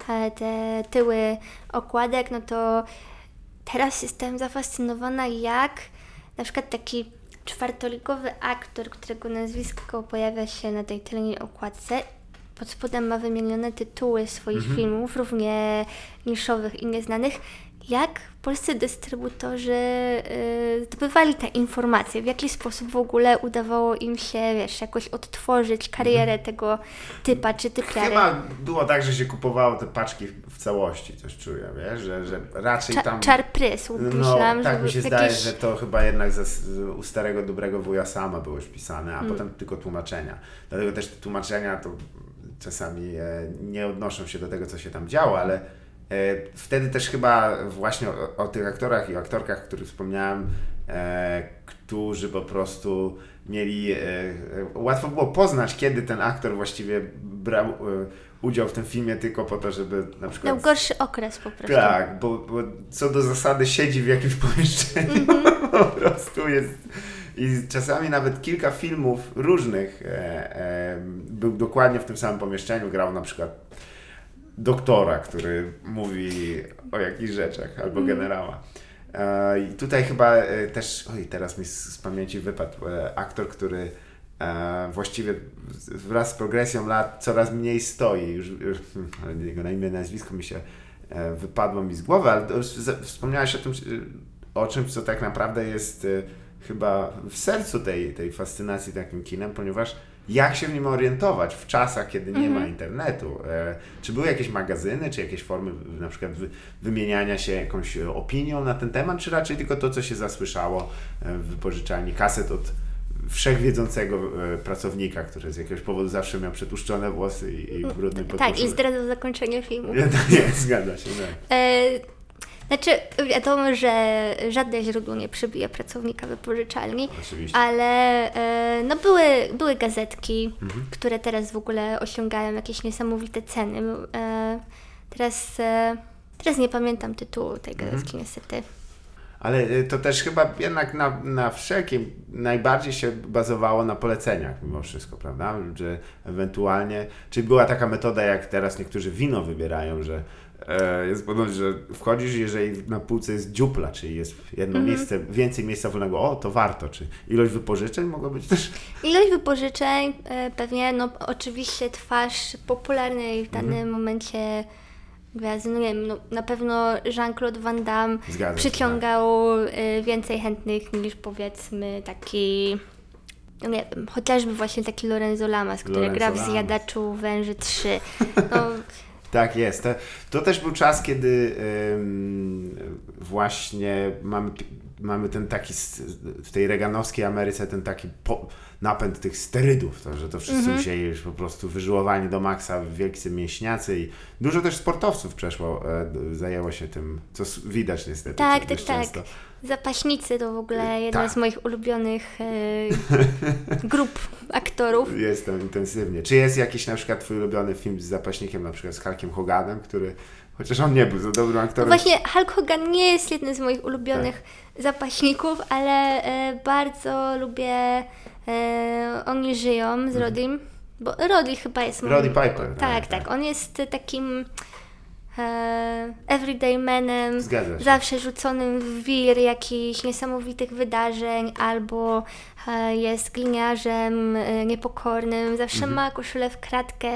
e, te tyły okładek, no to teraz jestem zafascynowana, jak na przykład taki czwartoligowy aktor, którego nazwisko pojawia się na tej tylnej okładce, pod spodem ma wymienione tytuły swoich filmów, równie niszowych i nieznanych, jak polscy dystrybutorzy y, zdobywali te informacje, w jaki sposób w ogóle udawało im się, wiesz, jakoś odtworzyć karierę tego typa czy typiary. Chyba było tak, że się kupowało te paczki w, całości, coś czuję, wiesz, że, że raczej Cza- tam... Czar prysł, No, myślałam, tak mi się jakieś... zdaje, że to chyba jednak ze, u starego dobrego wuja sama było już pisane, a Mm. potem tylko tłumaczenia. Dlatego też te tłumaczenia to czasami e, nie odnoszą się do tego, co się tam działo, ale wtedy też chyba właśnie o, o tych aktorach i aktorkach, o których wspomniałem, e, którzy po prostu mieli, e, e, łatwo było poznać, kiedy ten aktor właściwie brał e, udział w tym filmie tylko po to, żeby na przykład... Miał gorszy okres po prostu. Tak, bo, bo co do zasady siedzi w jakimś pomieszczeniu, Mhm. po prostu jest. I czasami nawet kilka filmów różnych e, e, był dokładnie w tym samym pomieszczeniu. Grał na przykład doktora, który mówi o jakichś rzeczach, albo generała. E, I tutaj chyba e, też, oj, teraz mi z, pamięci wypadł e, aktor, który właściwie wraz z progresją lat coraz mniej stoi. Już, już hmm, jego na imię, nazwisko mi się wypadło mi z głowy, ale wspomniałeś o tym, o czymś, co tak naprawdę jest chyba w sercu tej, tej fascynacji takim kinem, ponieważ jak się w nim orientować w czasach, kiedy nie ma internetu? E, czy były jakieś magazyny, czy jakieś formy na przykład wy, wymieniania się jakąś e, opinią na ten temat, czy raczej tylko to, co się zasłyszało e, w wypożyczalni kaset od wszechwiedzącego pracownika, który z jakiegoś powodu zawsze miał przetłuszczone włosy i, i brudny Tak, i podkoszulek. zdradzał zakończenie filmu. Nie, to nie, zgadza się, tak. E, znaczy, wiadomo, że żadne źródło nie przebije pracownika wypożyczalni, Oczywiście. ale e, no były, były gazetki, Mhm. które teraz w ogóle osiągają jakieś niesamowite ceny. E, teraz, e, teraz nie pamiętam tytułu tej Mhm. gazetki niestety. Ale to też chyba jednak na, na wszelkim najbardziej się bazowało na poleceniach mimo wszystko, prawda? Że ewentualnie, czy była taka metoda, jak teraz niektórzy wino wybierają, że jest podobno, że wchodzisz, jeżeli na półce jest dziupla, czyli jest jedno miejsce, więcej miejsca wolnego, o, to warto, czy ilość wypożyczeń mogła być też... Ilość wypożyczeń e, pewnie, no oczywiście twarz popularnej w danym Mhm. momencie gwiazdy, no nie wiem, no, na pewno Jean-Claude Van Damme się, tak. przyciągał e, więcej chętnych niż powiedzmy taki, no nie wiem, chociażby właśnie taki Lorenzo Lamas, który Lorenzo gra w Lamas. Zjadaczu Węży 3. No, Tak jest. To, też był czas, kiedy właśnie mamy, mamy ten taki, w tej reganowskiej Ameryce ten taki po, napęd tych sterydów, to, że to wszyscy musieli już po prostu wyżyłowani do maksa, wielcy mięśniacy i dużo też sportowców przeszło, e, zajęło się tym, co widać niestety. tak, tak, tak. Zapaśnicy to w ogóle jedna tak. z moich ulubionych e, grup aktorów. Jest tam intensywnie. Czy jest jakiś na przykład twój ulubiony film z zapaśnikiem, na przykład z Hulkiem Hoganem, który, chociaż on nie był za dobrym No aktorem, właśnie Hulk Hogan nie jest jednym z moich ulubionych zapaśników, ale e, bardzo lubię e, Oni żyją z Rodim, bo Roddy chyba jest. Mhm. Roddy Piper, Tak, tak, tak, tak. On jest takim e, everyday manem, zawsze rzuconym w wir jakichś niesamowitych wydarzeń, albo e, jest gliniarzem e, niepokornym, zawsze Mhm. ma koszulę w kratkę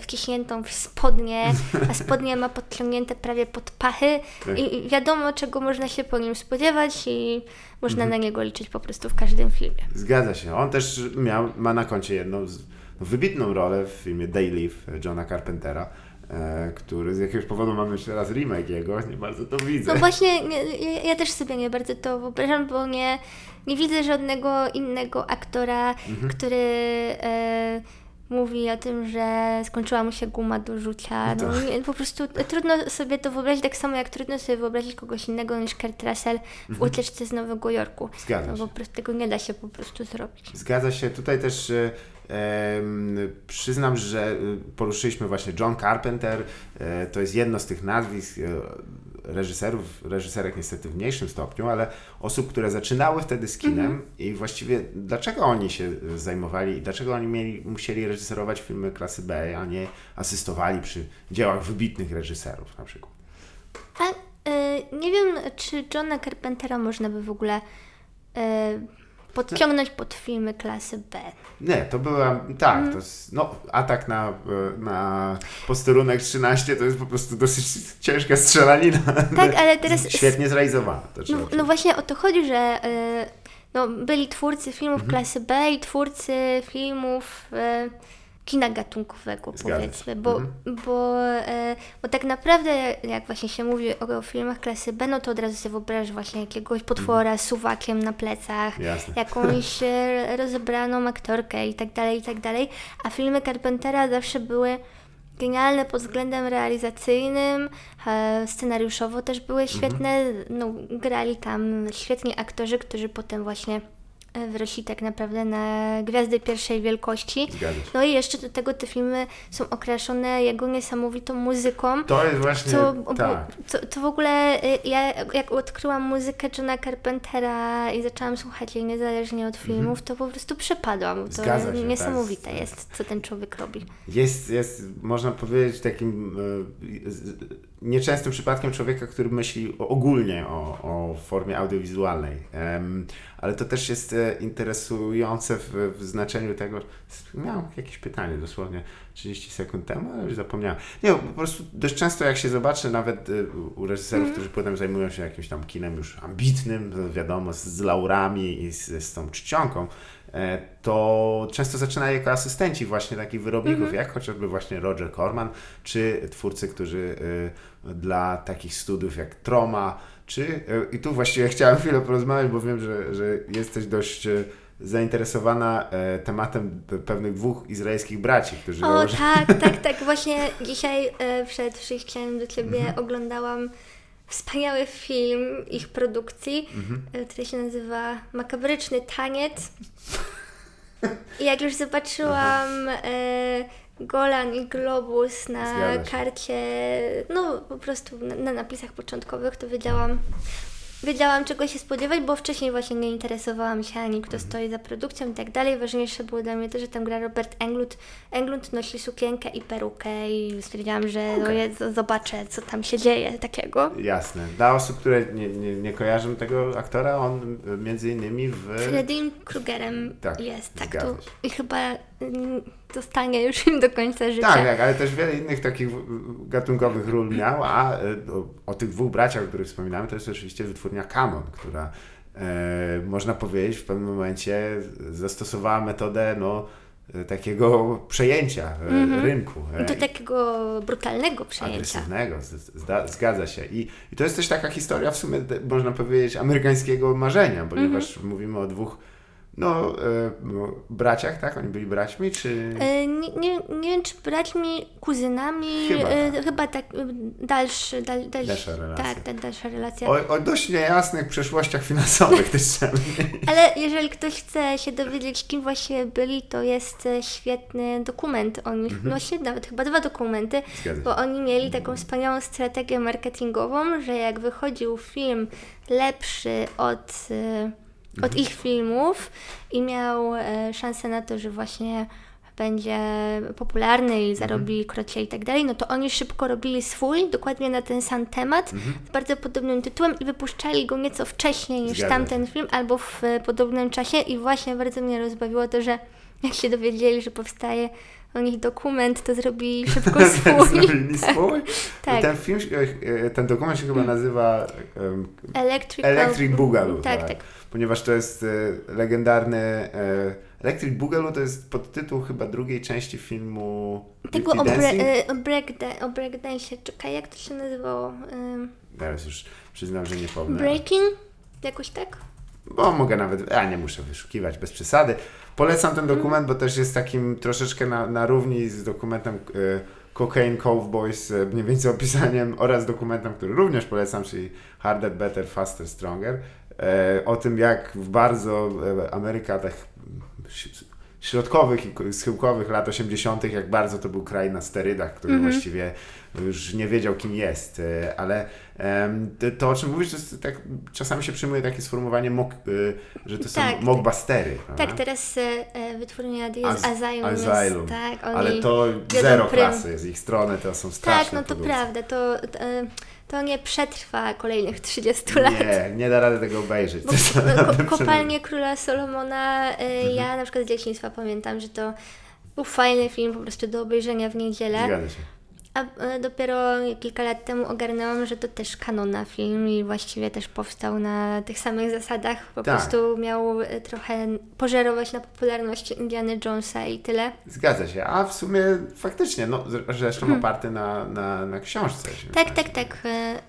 wciśniętą w spodnie, a spodnie ma podciągnięte prawie pod pachy Tak. i wiadomo czego można się po nim spodziewać i można Mhm. na niego liczyć po prostu w każdym filmie. Zgadza się. On też miał, ma na koncie jedną z, wybitną rolę w filmie Day Johna Carpentera, który z jakiegoś powodu mamy jeszcze raz remake jego, nie bardzo to widzę. No właśnie, nie, ja, też sobie nie bardzo to wyobrażam, bo nie, nie widzę żadnego innego aktora, Mhm. który e, mówi o tym, że skończyła mu się guma do rzucia. No, nie, po prostu trudno sobie to wyobrazić, tak samo jak trudno sobie wyobrazić kogoś innego niż Kurt Russell w ucieczce z Nowego Jorku. Mhm. Zgadza No, się. po prostu tego nie da się po prostu zrobić. Zgadza się. Tutaj też e, przyznam, że e, poruszyliśmy właśnie John Carpenter. E, to jest jedno z tych nazwisk e, reżyserów, reżyserek niestety w mniejszym stopniu, ale osób, które zaczynały wtedy z kinem i właściwie dlaczego oni się zajmowali i dlaczego oni mieli, musieli reżyserować filmy klasy B, a nie asystowali przy dziełach wybitnych reżyserów na przykład. A e, nie wiem, czy Johna Carpentera można by w ogóle e, podciągnąć pod filmy klasy B. Nie, to była, tak, to jest, no, atak na, e, na posterunek 13 to jest po prostu dosyć ciężka strzelanina. Tak, ale teraz- Świetnie zrealizowana, No, no właśnie o to chodzi, że y, no, byli twórcy filmów Mhm. klasy B i twórcy filmów y, kina gatunkowego, Zgadza powiedzmy, bo, Mhm. bo, e, bo tak naprawdę jak właśnie się mówi o, o filmach klasy B, no to od razu sobie wyobrażasz właśnie jakiegoś potwora Mhm. z suwakiem na plecach, Jasne. jakąś e, rozebraną aktorkę i tak dalej, i tak dalej, a filmy Carpentera zawsze były genialne pod względem realizacyjnym, e, scenariuszowo też były świetne, no, grali tam świetni aktorzy, którzy potem właśnie wyrośli tak naprawdę na gwiazdy pierwszej wielkości. No i jeszcze do tego te filmy są okraszone jego niesamowitą muzyką. To jest właśnie, To, tak. to, to w ogóle y, ja jak odkryłam muzykę Johna Carpentera i zaczęłam słuchać jej niezależnie od filmów, to po prostu przepadłam. To Mhm. Zgadza się, niesamowite to jest- co ten człowiek robi. Jest, jest, można powiedzieć, takim z- nieczęstym przypadkiem człowieka, który myśli ogólnie o, o formie audiowizualnej. Em, ale to też jest e, interesujące w, w znaczeniu tego. Miałem jakieś pytanie dosłownie 30 sekund temu, ale już zapomniałem. Nie, po prostu dość często jak się zobaczy nawet e, u reżyserów, którzy potem zajmują się jakimś tam kinem już ambitnym, wiadomo, z, z laurami i z, z tą czcionką, e, to często zaczynają jako asystenci właśnie takich wyrobników, jak chociażby właśnie Roger Corman, czy twórcy, którzy dla takich studiów jak Troma, czy y, i tu właściwie chciałem chwilę porozmawiać, bo wiem, że, że jesteś dość y, zainteresowana e, tematem pe- pewnych dwóch izraelskich braci, którzy O tak, tak, tak. Właśnie dzisiaj e, przed przyjściem do Ciebie Mhm. oglądałam wspaniały film ich produkcji, Mhm. e, który się nazywa Makabryczny Taniec. I jak już zobaczyłam e, Golan i Globus na karcie, no po prostu na, na napisach początkowych, to wiedziałam, wiedziałam czego się spodziewać, bo wcześniej właśnie nie interesowałam się ani kto stoi za produkcją i tak dalej. Ważniejsze było dla mnie to, że tam gra Robert Englund. Englund nosi sukienkę i perukę i stwierdziłam, że no, je- zobaczę co tam się dzieje takiego. Jasne. Dla osób, które nie, nie, nie kojarzą tego aktora, on między innymi w... Freddie Krugerem Tak, jest, tak tu i chyba mm, zostanie już im do końca życia. Tak, tak, ale też wiele innych takich gatunkowych ról miał, a e, o, o tych dwóch braciach, o których wspominałem, to jest oczywiście wytwórnia Canon, która e, można powiedzieć w pewnym momencie zastosowała metodę no, e, takiego przejęcia e, rynku. e, Do takiego brutalnego przejęcia. agresywnego, zgadza się. I, I to jest też taka historia w sumie, można powiedzieć, amerykańskiego marzenia, ponieważ mówimy o dwóch no, e, no, braciach, tak? Oni byli braćmi, czy... E, Nie, nie, nie wiem, czy braćmi, kuzynami, Chyba e, tak. chyba tak dalszy, dal, dalszy, Dalsza relacja. Tak, tak, dalsza relacja. O, o dość niejasnych przeszłościach finansowych też trzeba Ale jeżeli ktoś chce się dowiedzieć, kim właśnie byli, to jest świetny dokument o nich. No się nawet chyba dwa dokumenty, Mhm. Zgadza bo oni mieli taką wspaniałą strategię marketingową, że jak wychodził film lepszy od, od Mhm. ich filmów i miał e, szansę na to, że właśnie będzie popularny Mhm. i zarobi krocie i tak dalej, no to oni szybko robili swój, dokładnie na ten sam temat, Mhm. z bardzo podobnym tytułem i wypuszczali go nieco wcześniej niż Zgadza tamten film, albo w podobnym czasie i właśnie bardzo mnie rozbawiło to, że jak się dowiedzieli, że powstaje o nich dokument, to zrobili szybko swój. Zrobili swój. Tak. Ten film, e, e, ten dokument się chyba nazywa em, Electrical... Electric Boogaloo. Tak, tak. Ponieważ to jest e, legendarny... E, Electric Boogaloo to jest podtytuł chyba drugiej części filmu Tego o, bre, e, o, breakda- o breakdance, czekaj, jak to się nazywało? Teraz już przyznam, że nie pomnę. breaking? Jakoś tak? Bo mogę nawet, a nie muszę wyszukiwać bez przesady. Polecam ten dokument, bo też jest takim troszeczkę na, na równi z dokumentem e, Cocaine Cowboys, e, mniej więcej opisaniem oraz dokumentem, który również polecam, czyli Harder, Better, Faster, Stronger. E, o tym, jak w bardzo e, Amerykach ś- środkowych i schyłkowych lat 80., jak bardzo to był kraj na sterydach, który właściwie już nie wiedział, kim jest. E, Ale to, o czym mówisz, to jest tak, czasami się przyjmuje takie sformułowanie, mock, e, że to są Tak. mockbustery. Tak, teraz e, wytwórnia Az- Asylum, Asylum. tak, Ale to zero klasy z ich strony, to są straszne Tak, no to produkcje. prawda, to, to nie przetrwa kolejnych 30 lat. Nie, nie da rady tego obejrzeć. Bo ko- kopalnie króla Solomona, Mhm. ja na przykład z dzieciństwa pamiętam, że to był fajny film po prostu do obejrzenia w niedzielę. Zgadza się. A e, dopiero kilka lat temu ogarnęłam, że to też kanona film i właściwie też powstał na tych samych zasadach. Po Tak. prostu miał e, trochę pożerować na popularności Indiana Jonesa i tyle. Zgadza się, a w sumie faktycznie, no zresztą oparty na, na, na książce. Hmm. Tak, tak, tak. e,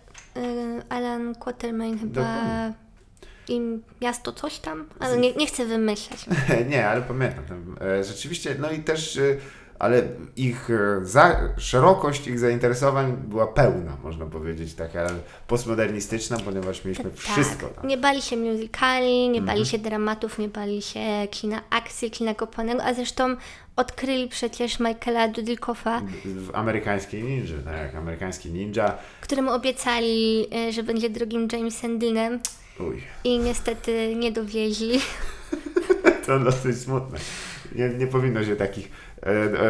Alan Quatermain chyba Dokładnie. i miasto coś tam, ale nie, nie chcę wymyślać. Nie, ale pamiętam. Tam, rzeczywiście, no i też, ale ich e, za, szerokość ich zainteresowań była pełna, można powiedzieć, taka postmodernistyczna, ponieważ mieliśmy wszystko Tak. tam. Nie bali się musicali, nie Mhm. bali się dramatów, nie bali się kina akcji, kina kopanego, a zresztą odkryli przecież Michaela Dudikoffa, W amerykańskiej ninja, tak, amerykański ninja. któremu obiecali, e, że będzie drugim Jamesem Deanem Uj, i niestety nie dowieźli. to dosyć smutne. Nie, nie powinno się takich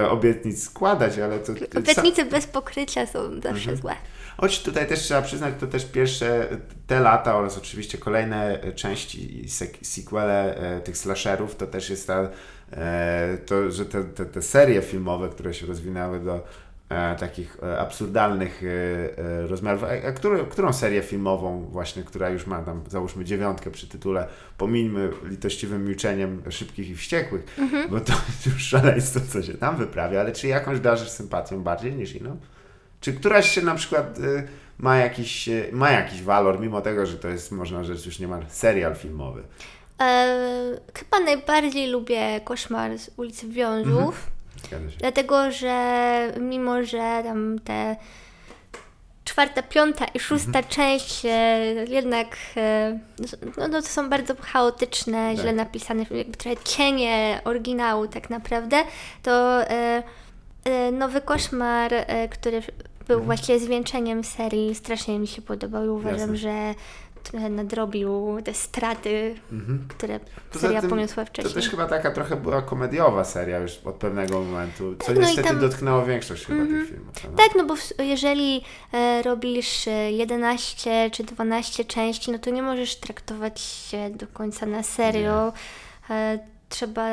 obietnic składać, ale to... Obietnice bez pokrycia są zawsze Mhm. złe. Choć tutaj też trzeba przyznać, to też pierwsze te lata oraz oczywiście kolejne części i sequele e, tych slasherów, to też jest ta, e, to, że te, te, te serie filmowe, które się rozwinęły do e, takich e, absurdalnych e, e, rozmiarów. A, a którą, którą serię filmową właśnie, która już ma tam załóżmy dziewiątkę przy tytule Pomińmy litościwym milczeniem szybkich i wściekłych, bo to już szaleństwo, co się tam wyprawia, ale czy jakąś darzysz sympatią bardziej niż inną? Czy któraś się na przykład ma, jakiś, ma jakiś walor, mimo tego, że to jest, można rzec, już niemal serial filmowy? E, chyba najbardziej lubię Koszmar z ulicy Wiązów. Zgadza się. Dlatego, że mimo, że tam te czwarta, piąta i szósta część e, jednak e, no, no, to są bardzo chaotyczne, Tak. źle napisane, jakby trochę cienie oryginału tak naprawdę, to e, e, Nowy Koszmar, e, który był właściwie zwieńczeniem serii, strasznie mi się podobał i uważam, Jasne. że trochę nadrobił te straty, które Poza seria tym poniosła To wcześniej. też chyba taka trochę była komediowa seria już od pewnego momentu, co Tak, no niestety tam- dotknęło większość chyba tych filmów. prawda? Tak, no bo w, jeżeli e, robisz e, 11 czy 12 części, no to nie możesz traktować się do końca na serio. E, trzeba.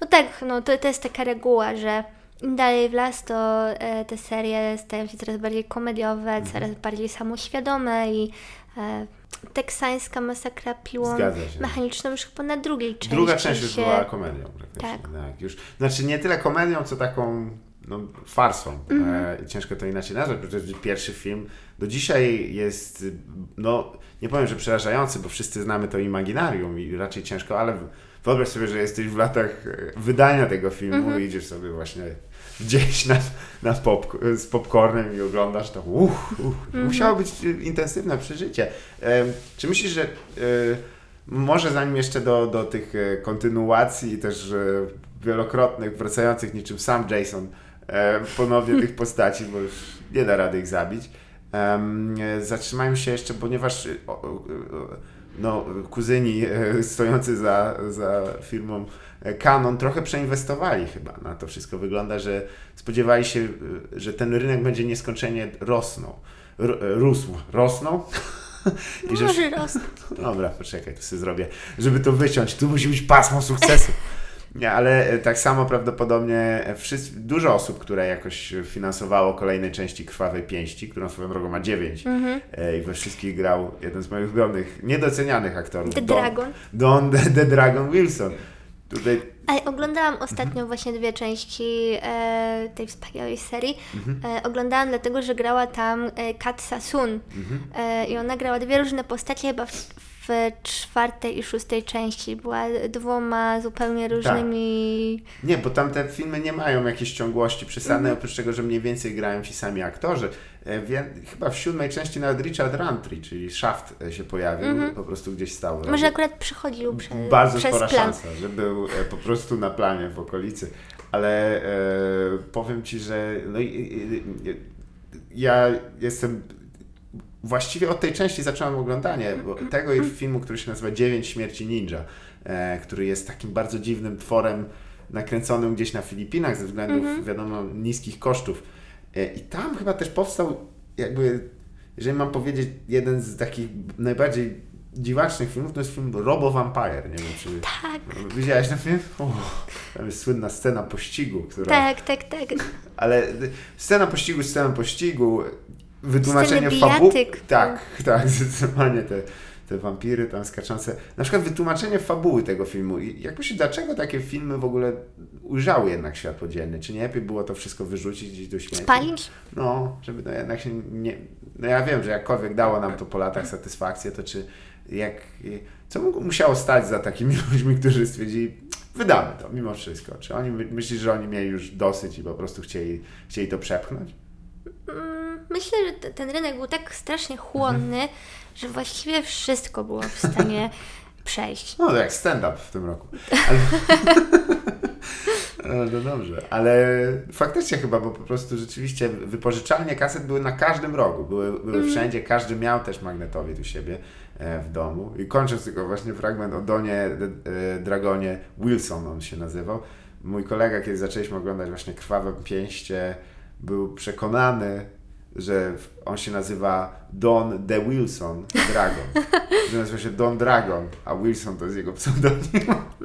No tak, no to, to jest taka reguła, że im dalej w las, to e, te serie stają się coraz bardziej komediowe, Mhm. coraz bardziej samoświadome i e, teksańska masakra piłą mechaniczną już chyba na drugiej części. Druga część już się... była komedią. Tak. Tak. już, znaczy nie tyle komedią, co taką no, farsą. Mhm. E, ciężko to inaczej nazwać, bo to jest pierwszy film. Do dzisiaj jest, no nie powiem, że przerażający, bo wszyscy znamy to imaginarium i raczej ciężko, ale wyobraź sobie, że jesteś w latach e, wydania tego filmu Mhm. i idziesz sobie właśnie gdzieś na, na pop, z popcornem i oglądasz to. Uff, uff. Mhm. Musiało być e, intensywne przeżycie. E, czy myślisz, że e, może zanim jeszcze do, do tych e, kontynuacji też e, wielokrotnych, wracających niczym sam Jason e, ponownie tych postaci, bo już nie da rady ich zabić. E, zatrzymajmy się jeszcze, ponieważ e, o, o, no, kuzyni stojący za, za firmą Canon trochę przeinwestowali chyba na to wszystko. Wygląda, że spodziewali się, że ten rynek będzie nieskończenie rosnął. R- rósł. Rosnął? I że Może. Dobra, poczekaj, to sobie zrobię. Żeby to wyciąć, tu musi być pasmo sukcesu. Nie, ale e, tak samo prawdopodobnie e, wszyscy, dużo osób, które jakoś finansowało kolejne części Krwawej Pięści, którą swoją drogą ma dziewięć Mhm. e, i we wszystkich grał jeden z moich ulubionych, niedocenianych aktorów. The Don, Dragon. Don the Dragon Wilson. Tutaj Ale oglądałam ostatnio właśnie dwie części e, tej wspaniałej serii. Mhm. E, oglądałam dlatego, że grała tam e, Kat Sasun. Mhm. E, I ona grała dwie różne postacie chyba w, w czwartej i szóstej części. Była dwoma zupełnie Tak. różnymi... Nie, bo tam te filmy nie mają jakiejś ciągłości przesadnej, Mhm. oprócz tego, że mniej więcej grają ci sami aktorzy. E, Wie, chyba w siódmej części nawet Richard Rantry, czyli Shaft e, się pojawił, po prostu gdzieś stał. Mhm. Może akurat przychodził prze, Bardzo przez spora plan. szansa, że był e, po prostu na planie w okolicy. Ale e, powiem Ci, że no, i- i- ja jestem właściwie od tej części zacząłem oglądanie bo tego i filmu, który się nazywa Dziewięć śmierci ninja, e, który jest takim bardzo dziwnym tworem nakręconym gdzieś na Filipinach ze względów, wiadomo, niskich kosztów. E, I tam chyba też powstał jakby, jeżeli mam powiedzieć, jeden z takich najbardziej dziwacznych filmów to jest film Robo Vampire. Nie wiem, czy Tak, widziałeś ten film? Uff, tam jest słynna scena pościgu, która... tak, tak, tak. Ale scena pościgu, scena pościgu, wytłumaczenie fabuły... Tak, tak, zdecydowanie te, te wampiry tam skaczące. Na przykład wytłumaczenie fabuły tego filmu. I jak myślisz, dlaczego takie filmy w ogóle ujrzały jednak światło dzienne? Czy nie lepiej było to wszystko wyrzucić gdzieś do śmieci? Spalić? No, żeby no jednak się nie... No ja wiem, że jakkolwiek dało nam to po latach satysfakcję, to czy jak... Co mu- musiało stać za takimi ludźmi, którzy stwierdzili, wydamy to mimo wszystko. Czy oni my- myślisz, że oni mieli już dosyć i po prostu chcieli, chcieli to przepchnąć? Mm, Myślę, że te- ten rynek był tak strasznie chłonny, że właściwie wszystko było w stanie przejść. No to jak stand-up w tym roku. Ale... No, dobrze, ale faktycznie chyba, bo po prostu rzeczywiście wypożyczalnie kaset były na każdym rogu, były, były wszędzie, każdy miał też magnetowid u siebie e, w domu. I kończąc tylko właśnie fragment o Donie e, Dragonie Wilson on się nazywał. Mój kolega, kiedy zaczęliśmy oglądać właśnie Krwawe Pięście, był przekonany, że on się nazywa Don De Wilson Dragon. że nazywa się Don Dragon, a Wilson to jest jego pseudonim.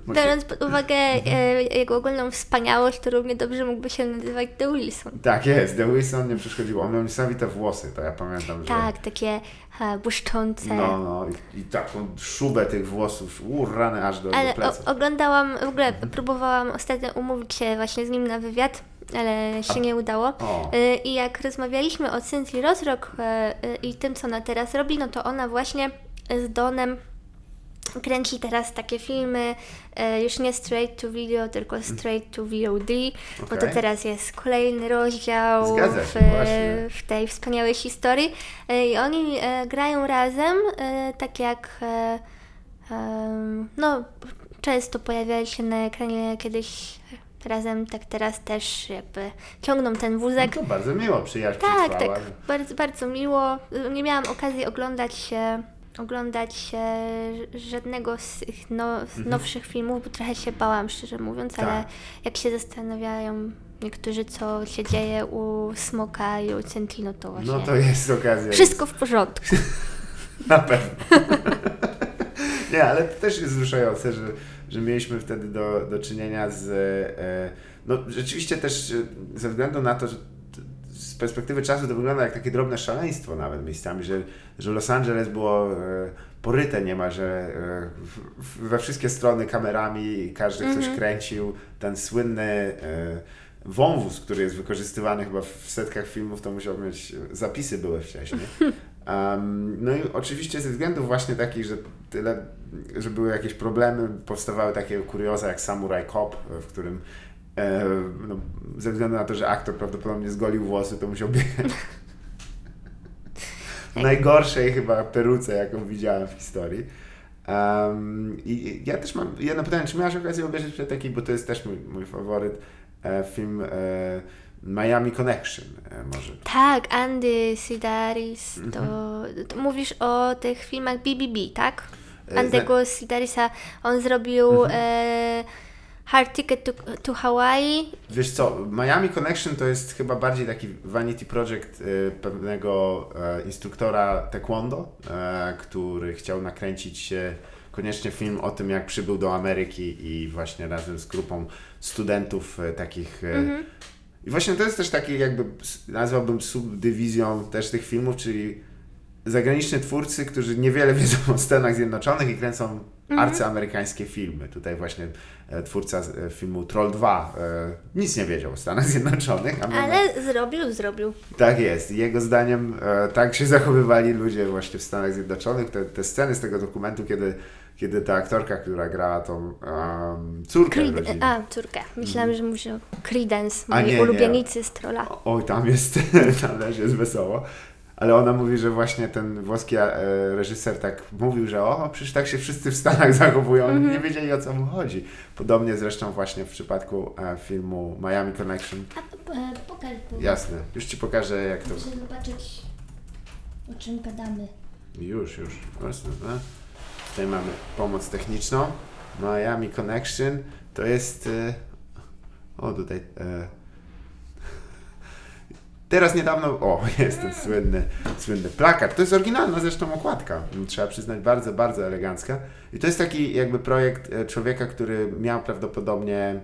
Biorąc pod uwagę e, jego ogólną wspaniałość, to równie dobrze mógłby się nazywać The Wilson. Tak jest, The Wilson nie przeszkodziło. On miał niesamowite włosy, to ja pamiętam, że... Tak, takie e, błyszczące. No, no, i, i taką szubę tych włosów, urany aż do, Ale do pleców. o, oglądałam, w ogóle próbowałam ostatnio umówić się właśnie z nim na wywiad, ale się nie udało. O. Y, I jak rozmawialiśmy o Cynthii Rozrok y, y, i tym, co ona teraz robi, no to ona właśnie z Donem kręci teraz takie filmy, już nie straight to video, tylko straight to VOD, bo to teraz jest kolejny rozdział Zgadza w, właśnie. w tej wspaniałej historii. I oni grają razem, tak jak no, często pojawiali się na ekranie kiedyś razem, tak teraz też jakby ciągną ten wózek. To bardzo miło, przyjaźń Tak, tak, bardzo, bardzo miło. Nie miałam okazji oglądać się, oglądać się żadnego z tych no, z nowszych filmów, bo trochę się bałam, szczerze mówiąc, Mhm. Tak. ale jak się zastanawiają niektórzy, co się dzieje u Smoka i u Centino, to właśnie No to jest okazja. wszystko w porządku. Na pewno. Nie, ale to też jest wzruszające, że, że mieliśmy wtedy do, do czynienia z. E, no rzeczywiście też e, ze względu na to, że z perspektywy czasu to wygląda jak takie drobne szaleństwo nawet miejscami, że, że Los Angeles było e, poryte niemalże e, we wszystkie strony kamerami każdy ktoś kręcił. Ten słynny e, wąwóz, który jest wykorzystywany chyba w setkach filmów, to musiał mieć, zapisy były wcześniej. Um, no i oczywiście ze względów właśnie takich, że tyle, że były jakieś problemy, powstawały takie kurioza jak Samurai Cop, w którym e, no, ze względu na to, że aktor prawdopodobnie zgolił włosy, to musiał biegać w najgorszej chyba peruce, jaką widziałem w historii. Um, I ja też mam jedno pytanie, czy miałeś okazję obejrzeć taki, bo to jest też mój, mój faworyt, e, film e, Miami Connection e, może. Tak, Andy Sidaris, to, Mhm. to mówisz o tych filmach BBB, tak? E, Mhm. Andego Sidarisa, on zrobił e, Hard Ticket to, to Hawaii. Wiesz co, Miami Connection to jest chyba bardziej taki vanity project y, pewnego e, instruktora taekwondo, e, który chciał nakręcić się koniecznie film o tym, jak przybył do Ameryki i właśnie razem z grupą studentów e, takich. e, I właśnie to jest też taki jakby, nazwałbym subdywizją też tych filmów, czyli zagraniczni twórcy, którzy niewiele wiedzą o Stanach Zjednoczonych i kręcą arcyamerykańskie filmy. Tutaj właśnie e, twórca e, filmu Troll 2 e, nic nie wiedział o Stanach Zjednoczonych, my Ale zrobił, zrobił. tak jest. Jego zdaniem e, tak się zachowywali ludzie właśnie w Stanach Zjednoczonych. Te, te sceny z tego dokumentu, kiedy, kiedy ta aktorka, która grała tą um, córkę Creed, rodziny. a, córkę. Myślałam, że mówisz o Credence, A moi nie, nie. ulubienicy z Trolla. Oj, tam jest, tam też jest wesoło. Ale ona mówi, że właśnie ten włoski e, reżyser tak mówił, że o, przecież tak się wszyscy w Stanach zachowują, oni Mhm. nie wiedzieli o co mu chodzi. Podobnie zresztą właśnie w przypadku e, filmu Miami Connection. e, pokaż, Jasne, już Ci pokażę jak to... zobaczyć, o czym gadamy. Już, już. Jasne, no. Tutaj mamy pomoc techniczną. Miami Connection to jest... E, o, tutaj... E, Teraz niedawno, o, jest ten słynny, słynny plakat. To jest oryginalna zresztą okładka, trzeba przyznać, bardzo, bardzo elegancka. I to jest taki jakby projekt e, człowieka, który miał prawdopodobnie...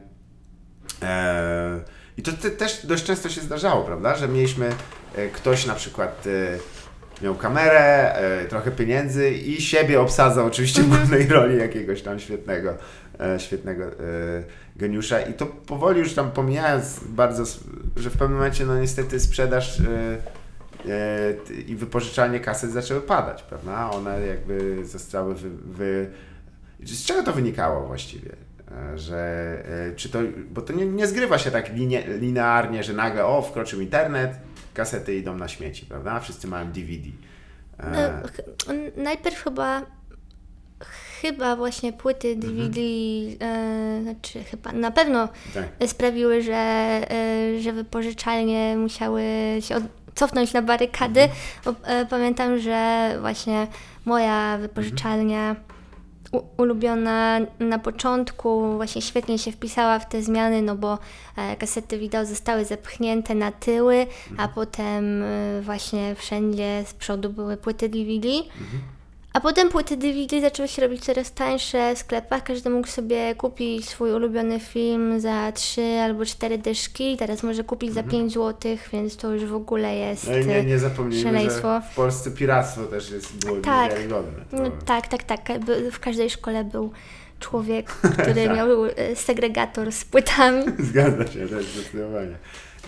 E, I to te, też dość często się zdarzało, prawda, że mieliśmy e, ktoś na przykład... Miał kamerę, e, trochę pieniędzy i siebie obsadzał oczywiście w głównej roli jakiegoś tam świetnego, e, świetnego e, geniusza. I to powoli już tam pomijając bardzo, że w pewnym momencie no niestety sprzedaż i wypożyczalnie kaset zaczęły padać, prawda? One jakby zostały wy, wy... Z czego to wynikało właściwie? Że czy to, bo to nie, nie zgrywa się tak linie, linearnie, że nagle o, wkroczył internet, kasety idą na śmieci, prawda? Wszyscy mają DVD. No, E, ch- najpierw chyba chyba właśnie płyty DVD, e, znaczy chyba na pewno tak. sprawiły, że, e, że wypożyczalnie musiały się od, cofnąć na barykady. Bo, e, pamiętam, że właśnie moja wypożyczalnia u, ulubiona na początku właśnie świetnie się wpisała w te zmiany, no bo e, kasety wideo zostały zepchnięte na tyły, a potem e, właśnie wszędzie z przodu były płyty DVD. A potem płyty DVD zaczęły się robić coraz tańsze w sklepach. Każdy mógł sobie kupić swój ulubiony film za 3 albo 4 dyszki. Teraz może kupić za 5 zł, więc to już w ogóle jest. No i nie, nie zapomnijmy, szaleństwo. że w Polsce piractwo też jest, było Tak. niewiarygodne. To, No, tak, tak, tak. W każdej szkole był człowiek, który miał e, segregator z płytami. Zgadza się, tak, zdecydowanie.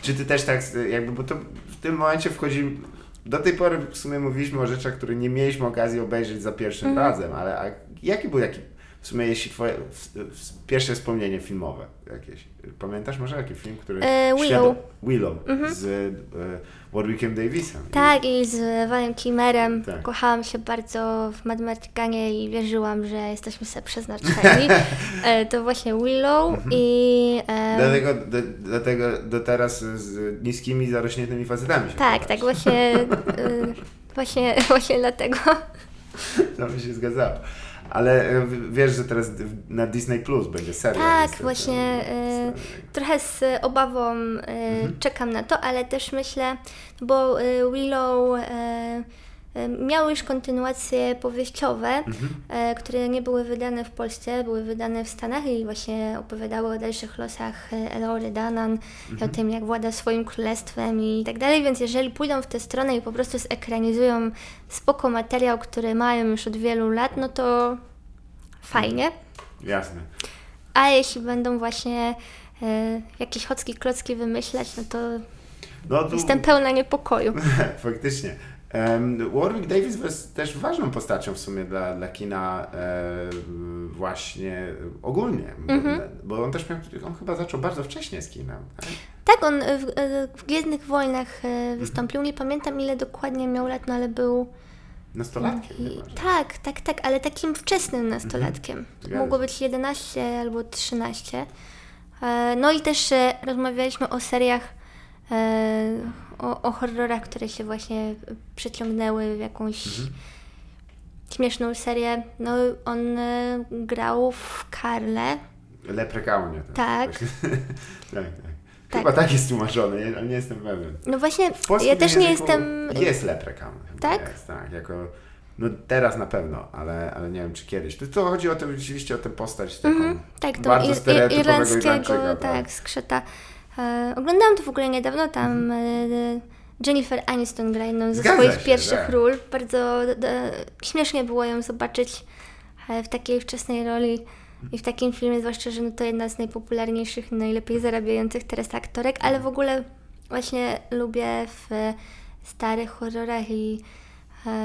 Czy ty też tak, jakby, bo to w tym momencie wchodzi, do tej pory w sumie mówiliśmy o rzeczach, które nie mieliśmy okazji obejrzeć za pierwszym Mhm. razem, ale a jaki był taki, w sumie jeśli twoje pierwsze wspomnienie filmowe jakieś? Pamiętasz może jaki film, który... E, Willow. Willow z e, Warwickiem Davisem. Tak, i z Valem Kilmerem Tak. kochałam się bardzo w Madmartiganie i wierzyłam, że jesteśmy sobie przeznaczeni. E, to właśnie Willow Mhm. i... E, Dlatego, do, dlatego do teraz z niskimi, zarośniętymi facetami się tak, tak, właśnie, e, właśnie, właśnie dlatego. To by się zgadzało. Ale e, wiesz, że teraz na Disney Plus będzie serial. Tak, właśnie, e, Trochę z obawą e, czekam na to, ale też myślę, bo Willow e, miały już kontynuacje powieściowe, e, które nie były wydane w Polsce, były wydane w Stanach i właśnie opowiadały o dalszych losach e, Elory Danan, i o tym, jak włada swoim królestwem i tak dalej, więc jeżeli pójdą w tę stronę i po prostu zekranizują spoko materiał, który mają już od wielu lat, no to fajnie. Jasne. A jeśli będą właśnie e, jakieś chocki klocki wymyślać, no to No tu jestem pełna niepokoju. faktycznie. Warwick Davis jest też ważną postacią w sumie dla, dla kina e, właśnie ogólnie, Mhm. bo, bo on też miał, on chyba zaczął bardzo wcześnie z kinem. Tak? Tak, on e, w, e, w Gwiezdnych Wojnach e, wystąpił, nie pamiętam ile dokładnie miał lat, no ale był... Nastolatkiem I, tak, tak, tak, ale takim wczesnym nastolatkiem. Zgadza Mogło być 11 albo 13. E, No i też rozmawialiśmy o seriach, o, o horrorach, które się właśnie przeciągnęły w jakąś śmieszną serię. No on e, grał w Karle. Leprekaunie. Tak. tak, tak. Tak. Chyba tak jest tłumaczone, nie- ale nie jestem pewien. No właśnie, ja też nie jestem... Jest leprechaun. chyba Tak? Jest, tak, jako... No teraz na pewno, ale, ale nie wiem czy kiedyś. To, to chodzi o to, rzeczywiście o tę postać taką Mhm, tak, to bardzo ir, stereotypowego irlandzkiego, tak, skrzeta. E, oglądałam to w ogóle niedawno, tam e, Jennifer Aniston gra jedną ze Zgadza swoich się, pierwszych tak. ról. Bardzo śmiesznie było ją zobaczyć e, w takiej wczesnej roli i w takim filmie, zwłaszcza, że no to jedna z najpopularniejszych, najlepiej zarabiających teraz aktorek, ale w ogóle właśnie lubię w starych horrorach i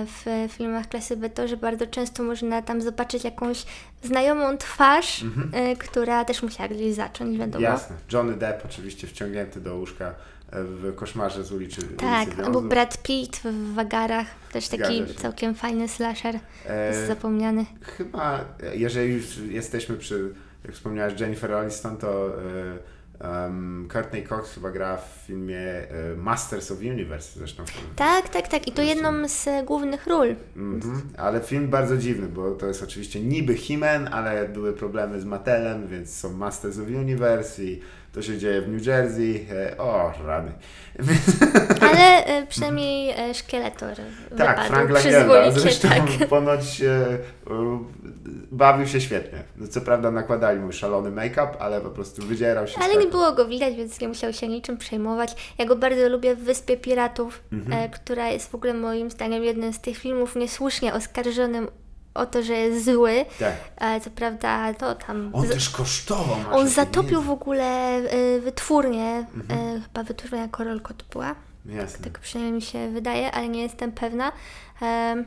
w filmach klasy B to, że bardzo często można tam zobaczyć jakąś znajomą twarz, e, która też musiała gdzieś zacząć, wiadomo. Jasne. Johnny Depp oczywiście wciągnięty do łóżka e, w koszmarze z ulicy. Tak, ulicy albo. Brad Pitt w Wagarach, też taki całkiem fajny slasher, E, zapomniany. Chyba, e, jeżeli już jesteśmy przy, jak wspomniałaś, Jennifer Aniston, to e, Um, Courtney Cox chyba gra w filmie e, Masters of Universe zresztą. Tak, tak, tak. I to jedną z e, głównych ról. Mhm. Ale film bardzo dziwny, bo to jest oczywiście niby He-Man, ale były problemy z Mattelem, więc są Masters of Universe i to się dzieje w New Jersey. E, o, rany. Ale e, przynajmniej e, szkieletor Tak, wypadł Frank Langella zresztą tak. ponoć bawił się świetnie. No, Co prawda nakładali mu szalony make-up, ale po prostu wydzierał się. Ale nie było go widać, więc nie musiał się niczym przejmować. Ja go bardzo lubię w Wyspie Piratów, Mhm. która jest w ogóle moim zdaniem jednym z tych filmów niesłusznie oskarżonym o to, że jest zły. Tak. E, co prawda to tam... On też kosztował. on zatopił w ogóle e, wytwórnię, Mhm. e, chyba wytwórnia Korolko to była, Jasne. tak przynajmniej mi się wydaje, ale nie jestem pewna. E,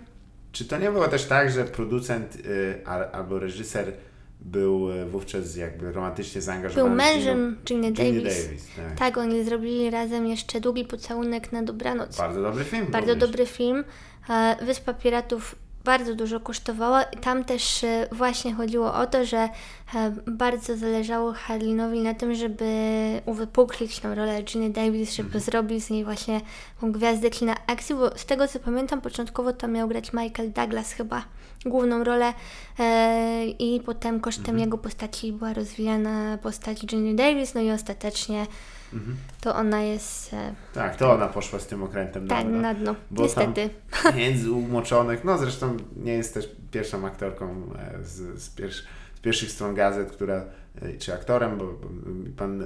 Czy to nie było też tak, że producent y, albo reżyser był y, wówczas jakby romantycznie zaangażowany? był mężem Ginny Davis. Davis tak. Tak, oni zrobili razem jeszcze Długi Pocałunek na dobranoc. Bardzo dobry film. Bardzo również. dobry film. E, Wyspa Piratów bardzo dużo kosztowała. i Tam też e, właśnie chodziło o to, że e, bardzo zależało Harlinowi na tym, żeby uwypuklić tą rolę Ginny Davis, żeby zrobić z niej właśnie tą gwiazdę kina akcji, bo z tego co pamiętam, początkowo to miał grać Michael Douglas chyba główną rolę e, i potem kosztem jego postaci była rozwijana postać Ginny Davis, no i ostatecznie to ona jest e, Tak, to ona poszła z tym okrętem tak, na dno. na dno. Bo Niestety. Tam pieniędzy umoczonych. No zresztą nie jest też pierwszą aktorką e, z, z, pierwsz, z pierwszych stron gazet, która, e, czy aktorem, bo, pan e,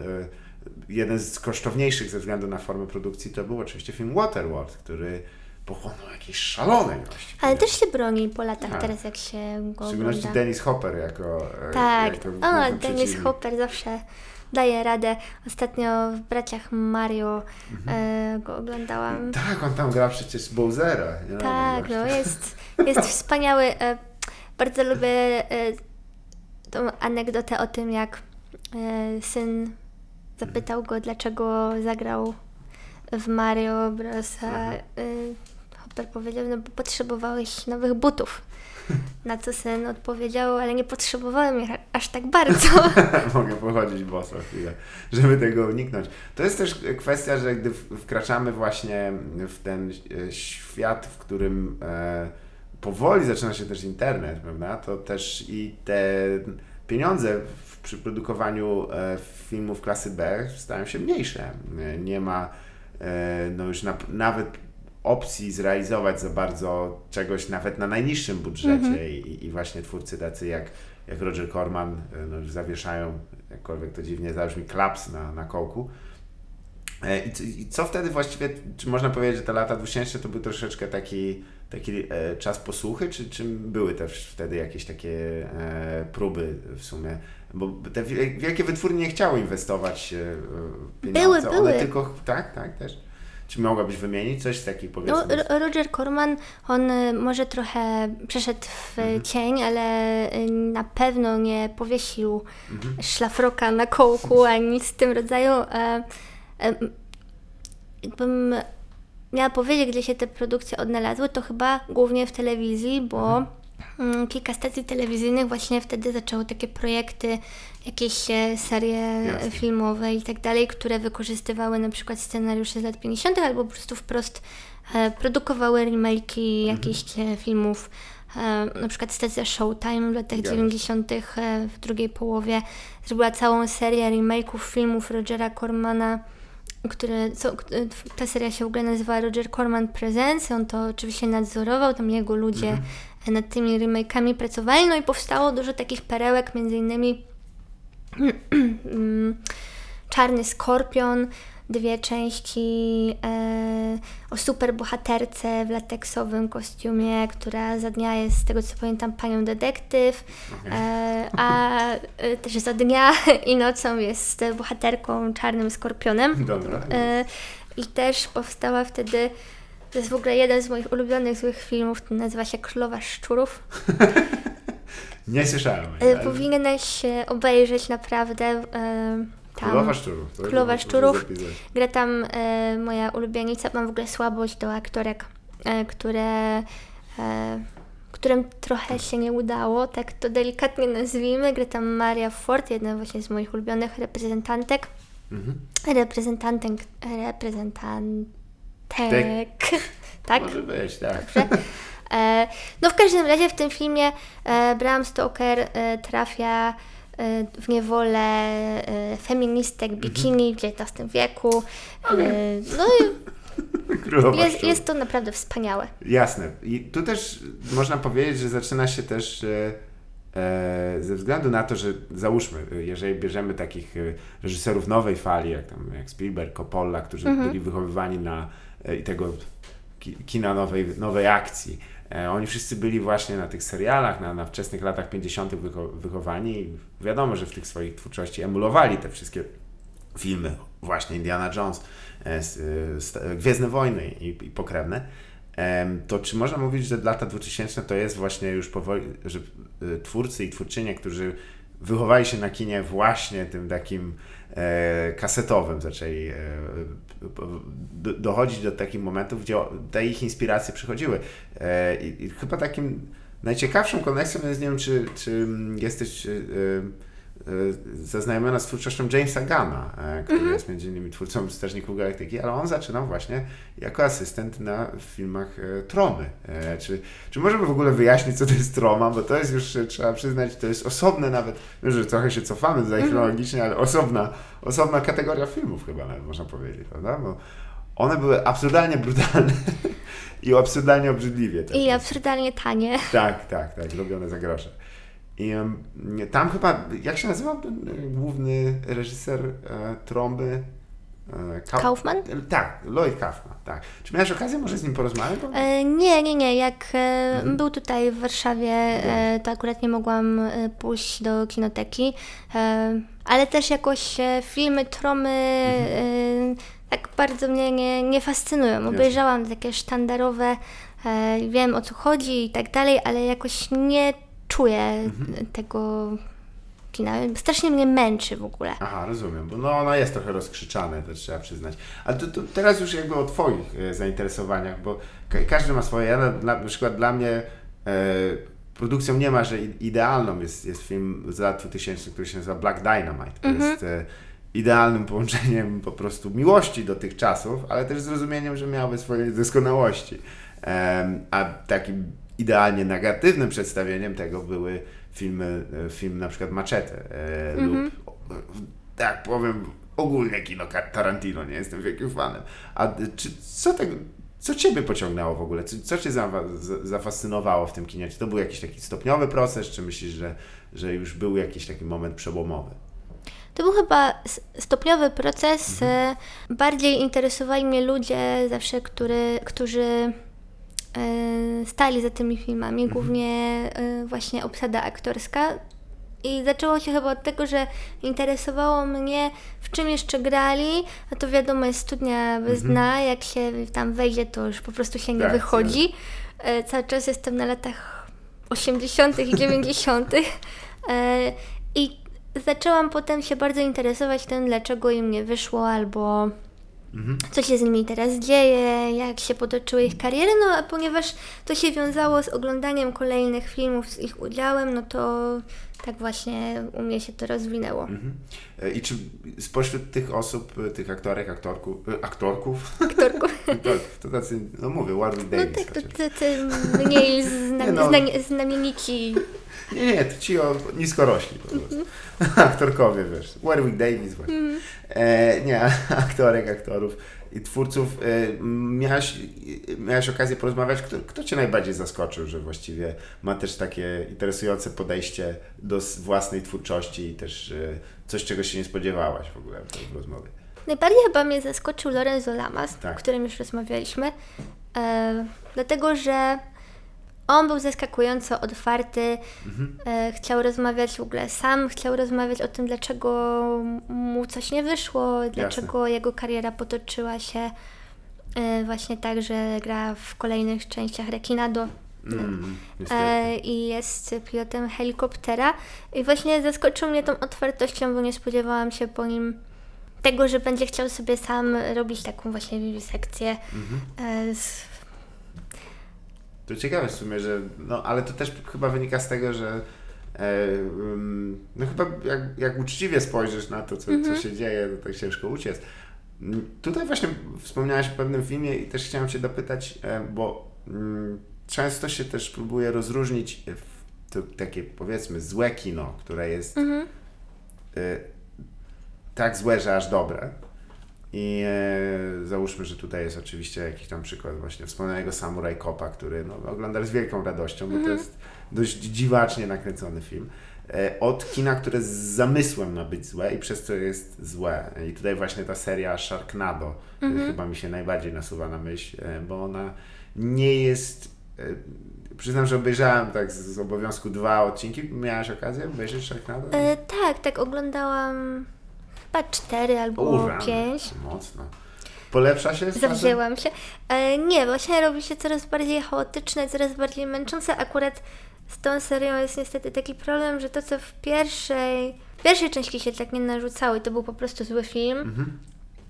jeden z kosztowniejszych ze względu na formę produkcji to był oczywiście film Waterworld, który pochłonął jakieś szalone ilości. Ale też się broni po latach Tak. teraz, jak się go W szczególności. Dennis Hopper jako. Tak, jako o, Dennis. Hopper zawsze daje radę. Ostatnio w Braciach Mario Mhm. e, go oglądałam. Tak, on tam gra przecież Bowsera. nie? Tak, no jest, jest wspaniały. E, bardzo lubię e, tą anegdotę o tym, jak syn zapytał go, dlaczego zagrał w Mario Bros. A e, Hopper powiedział, no bo potrzebowałeś nowych butów. Na co syn odpowiedział, ale nie potrzebowałem ich aż tak bardzo. Mogę pochodzić boso chwilę, żeby tego uniknąć. To jest też kwestia, że gdy wkraczamy właśnie w ten e, świat, w którym e, powoli zaczyna się też internet, prawda, to też i te pieniądze w, przy produkowaniu e, filmów klasy B stają się mniejsze. E, Nie ma e, no już na, nawet opcji zrealizować za bardzo czegoś nawet na najniższym budżecie I, i właśnie twórcy tacy jak, jak Roger Corman e, no, zawieszają, jakkolwiek to dziwnie zabrzmi, klaps na, na kołku. E, I, co- I co wtedy właściwie, czy można powiedzieć, że te lata 2000 to był troszeczkę taki, taki e, czas posłuchy, czy, czy były też wtedy jakieś takie e, próby w sumie? Bo te wie- wielkie wytwórnie nie chciały inwestować e, pieniądze. Były, One były. tylko, tak, tak też. Czy mogłabyś wymienić coś z takich No, powiedzmy? Ro- Roger Corman, on y, może trochę przeszedł w Mhm. cień, ale y, na pewno nie powiesił Mhm. szlafroka na kołku, ani nic w tym rodzaju. E, e, Jakbym miała powiedzieć, gdzie się te produkcje odnalazły, to chyba głównie w telewizji, bo mm, kilka stacji telewizyjnych właśnie wtedy zaczęło takie projekty, jakieś e, serie Jasne. filmowe i tak dalej, które wykorzystywały na przykład scenariusze z lat 50. albo po prostu wprost e, produkowały remake'i jakichś e, filmów. Na przykład stacja Showtime w latach się. 90. e, w drugiej połowie zrobiła całą serię remake'ów filmów Rogera Cormana które, co, ta seria się w ogóle nazywała Roger Corman Presents, on to oczywiście nadzorował, tam jego ludzie nad tymi remake'ami pracowali, no i powstało dużo takich perełek, między innymi Czarny Skorpion, dwie części e, o superbohaterce w lateksowym kostiumie, która za dnia jest, z tego co pamiętam, panią detektyw, e, a e, też za dnia i nocą jest bohaterką Czarnym Skorpionem. Dobra. E, I też powstała wtedy, to jest w ogóle jeden z moich ulubionych złych filmów, to nazywa się Królowa Szczurów. Nie słyszałem. E, Powinieneś obejrzeć naprawdę. e, Tam. Królowa Szczurów. to Królowa Szczurów. Gra tam e, moja ulubienica. Mam w ogóle słabość do aktorek, e, które, e, którym trochę się nie udało, tak to delikatnie nazwijmy. Gra tam Maria Ford, jedna właśnie z moich ulubionych reprezentantek. reprezentantem, reprezentantek, tak? Może być, tak. Dobrze. E, no w każdym razie w tym filmie e, Bram Stoker e, trafia w niewolę feministek bikini w XIX wieku. No i jest, jest to naprawdę wspaniałe. Jasne. I tu też można powiedzieć, że zaczyna się też e, ze względu na to, że załóżmy, jeżeli bierzemy takich reżyserów nowej fali, jak tam jak Spielberg, Coppola, którzy byli wychowywani na e, i tego ki- kina nowej, nowej akcji. E, oni wszyscy byli właśnie na tych serialach, na, na wczesnych latach 50. Wycho- wychowani i wiadomo, że w tych swoich twórczości emulowali te wszystkie filmy, właśnie Indiana Jones, e, e, Gwiezdne Wojny i, i pokrewne, to czy można mówić, że lata 2000 to jest właśnie już powoli, że twórcy i twórczynie, którzy wychowali się na kinie właśnie tym takim kasetowym, zaczęli e, dochodzić do takich momentów, gdzie te ich inspiracje przychodziły. E, i, chyba takim najciekawszą koneksją jest, nie wiem, czy, czy jesteś e, e, zaznajomiona z twórczością Jamesa Gana, e, który jest między innymi twórcą Strażników Galaktyki, ale on zaczynał właśnie jako asystent na filmach e, Tromy. E, Czy, czy możemy w ogóle wyjaśnić, co to jest Troma, bo to jest już, trzeba przyznać, to jest osobne nawet, wiem, że trochę się cofamy tutaj chronologicznie, ale osobna, osobna kategoria filmów chyba nawet można powiedzieć, prawda? Bo one były absurdalnie brutalne i absurdalnie obrzydliwie. też. I absurdalnie tanie. Tak, tak, tak, robione za grosze. I tam chyba, jak się nazywał ten e, główny reżyser e, trąby? E, Kau- Kaufman? Tak, Lloyd Kaufman, tak. Czy miałeś okazję może z nim porozmawiać? Bo... E, nie, nie, nie. Jak e, był tutaj w Warszawie, e, to akurat nie mogłam pójść do kinoteki, ale też jakoś filmy, tromy e, tak bardzo mnie nie, nie fascynują. Obejrzałam takie sztandarowe, wiem o co chodzi i tak dalej, ale jakoś nie czuję tego kina. Strasznie mnie męczy w ogóle. Aha, rozumiem, bo no ono jest trochę rozkrzyczane, to trzeba przyznać. Ale to, to teraz już jakby o Twoich e, zainteresowaniach, bo ka- każdy ma swoje. Ja na, na przykład dla mnie e, produkcją nie ma, że idealną jest, jest film z lat 2000, który się nazywa Black Dynamite. To jest e, idealnym połączeniem po prostu miłości do tych czasów, ale też zrozumieniem, że miały swoje doskonałości. A takim idealnie negatywnym przedstawieniem tego były filmy, e, film na przykład Machete e, lub tak powiem, ogólnie kino Tarantino, nie jestem wielkim fanem. A czy, co tego, co Ciebie pociągnęło w ogóle? Co, co Cię zafa- za- zafascynowało w tym kinie? Czy to był jakiś taki stopniowy proces, czy myślisz, że, że już był jakiś taki moment przełomowy? To był chyba stopniowy proces. e, Bardziej interesowali mnie ludzie zawsze, który, którzy stali za tymi filmami, głównie e, właśnie obsada aktorska. I zaczęło się chyba od tego, że interesowało mnie, w czym jeszcze grali. A to wiadomo, jest studnia bez dna. Jak się tam wejdzie, to już po prostu się nie Tak, wychodzi. E, cały czas jestem na latach 80. i 90. E, I zaczęłam potem się bardzo interesować tym, dlaczego im nie wyszło, albo co się z nimi teraz dzieje, jak się potoczyły ich kariery. No a ponieważ to się wiązało z oglądaniem kolejnych filmów z ich udziałem, no to tak właśnie u mnie się to rozwinęło. Mhm. E, I czy spośród tych osób, e, tych aktorek, aktorku, e, aktorków, Aktorku. aktorków, to tacy, no mówię, Warwick No Davis tak, to te mniej no. znamienici. Nie, nie, to ci o niskorośli po prostu. Aktorkowie, wiesz. Warwick Davis właśnie. E, nie, aktorek, aktorów i twórców. E, miałaś, miałaś okazję porozmawiać, kto, kto Cię najbardziej zaskoczył, że właściwie ma też takie interesujące podejście do s- własnej twórczości i też e, coś, czego się nie spodziewałaś w ogóle w tej rozmowie. Najbardziej chyba mnie zaskoczył Lorenzo Lamas, Tak. o którym już rozmawialiśmy, e, dlatego że on był zaskakująco otwarty, Mhm. e, chciał rozmawiać w ogóle sam, chciał rozmawiać o tym, dlaczego mu coś nie wyszło, dlaczego jego kariera potoczyła się e, właśnie tak, że gra w kolejnych częściach Rekinado. Mm. E, i jest pilotem helikoptera. I właśnie zaskoczył mnie tą otwartością, bo nie spodziewałam się po nim tego, że będzie chciał sobie sam robić taką właśnie wiwisekcję. E, z, To ciekawe w sumie, że. No, ale to też chyba wynika z tego, że E, no chyba jak, jak uczciwie spojrzysz na to, co, co się dzieje, to tak ciężko uciec. Mm, Tutaj właśnie wspomniałeś o pewnym filmie i też chciałem Cię dopytać, e, bo mm, często się też próbuje rozróżnić e, takie powiedzmy złe kino, które jest e, tak złe, że aż dobre. I e, załóżmy, że tutaj jest oczywiście jakiś tam przykład właśnie wspomnianego Samurai Kopa, który no, oglądasz z wielką radością, bo to jest dość dziwacznie nakręcony film. E, od kina, które z zamysłem ma być złe i przez to jest złe. I tutaj właśnie ta seria Sharknado e, chyba mi się najbardziej nasuwa na myśl, e, bo ona nie jest... E, przyznam, że obejrzałem tak z, z obowiązku dwa odcinki. Miałaś okazję obejrzeć Sharknado? E, tak, tak, oglądałam chyba cztery albo O, rany, pięć. Mocno. Polepsza się? Zawzięłam się. E, nie, właśnie robi się coraz bardziej chaotyczne, coraz bardziej męczące. Akurat z tą serią jest niestety taki problem, że to, co w pierwszej, w pierwszej części się tak nie narzucało i to był po prostu zły film. Mhm.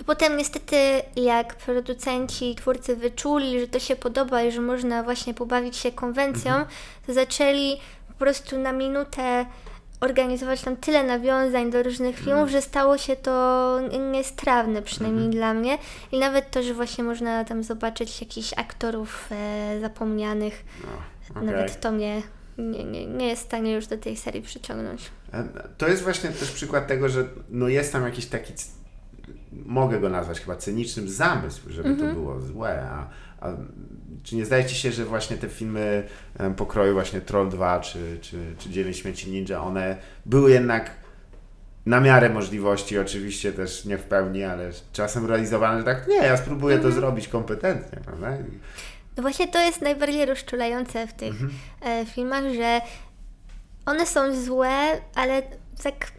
Potem niestety jak producenci, twórcy wyczuli, że to się podoba i że można właśnie pobawić się konwencją, Mhm. to zaczęli po prostu na minutę organizować tam tyle nawiązań do różnych Mhm. filmów, że stało się to niestrawne, przynajmniej dla mnie. I nawet to, że właśnie można tam zobaczyć jakichś aktorów e, zapomnianych, No, okej. nawet to mnie nie, nie, nie jest w stanie już do tej serii przyciągnąć. E, To jest właśnie też przykład tego, że no jest tam jakiś taki, mogę go nazwać chyba cynicznym zamysł, żeby Mhm. to było złe. A, a czy nie zdaje Ci się, że właśnie te filmy pokroju właśnie Troll 2 czy, czy, czy Dzień Śmieci Ninja, one były jednak na miarę możliwości, oczywiście też nie w pełni, ale czasem realizowane, że tak, nie, ja spróbuję Mhm. to zrobić kompetentnie, prawda? No właśnie to jest najbardziej rozczulające w tych e, filmach, że one są złe, ale tak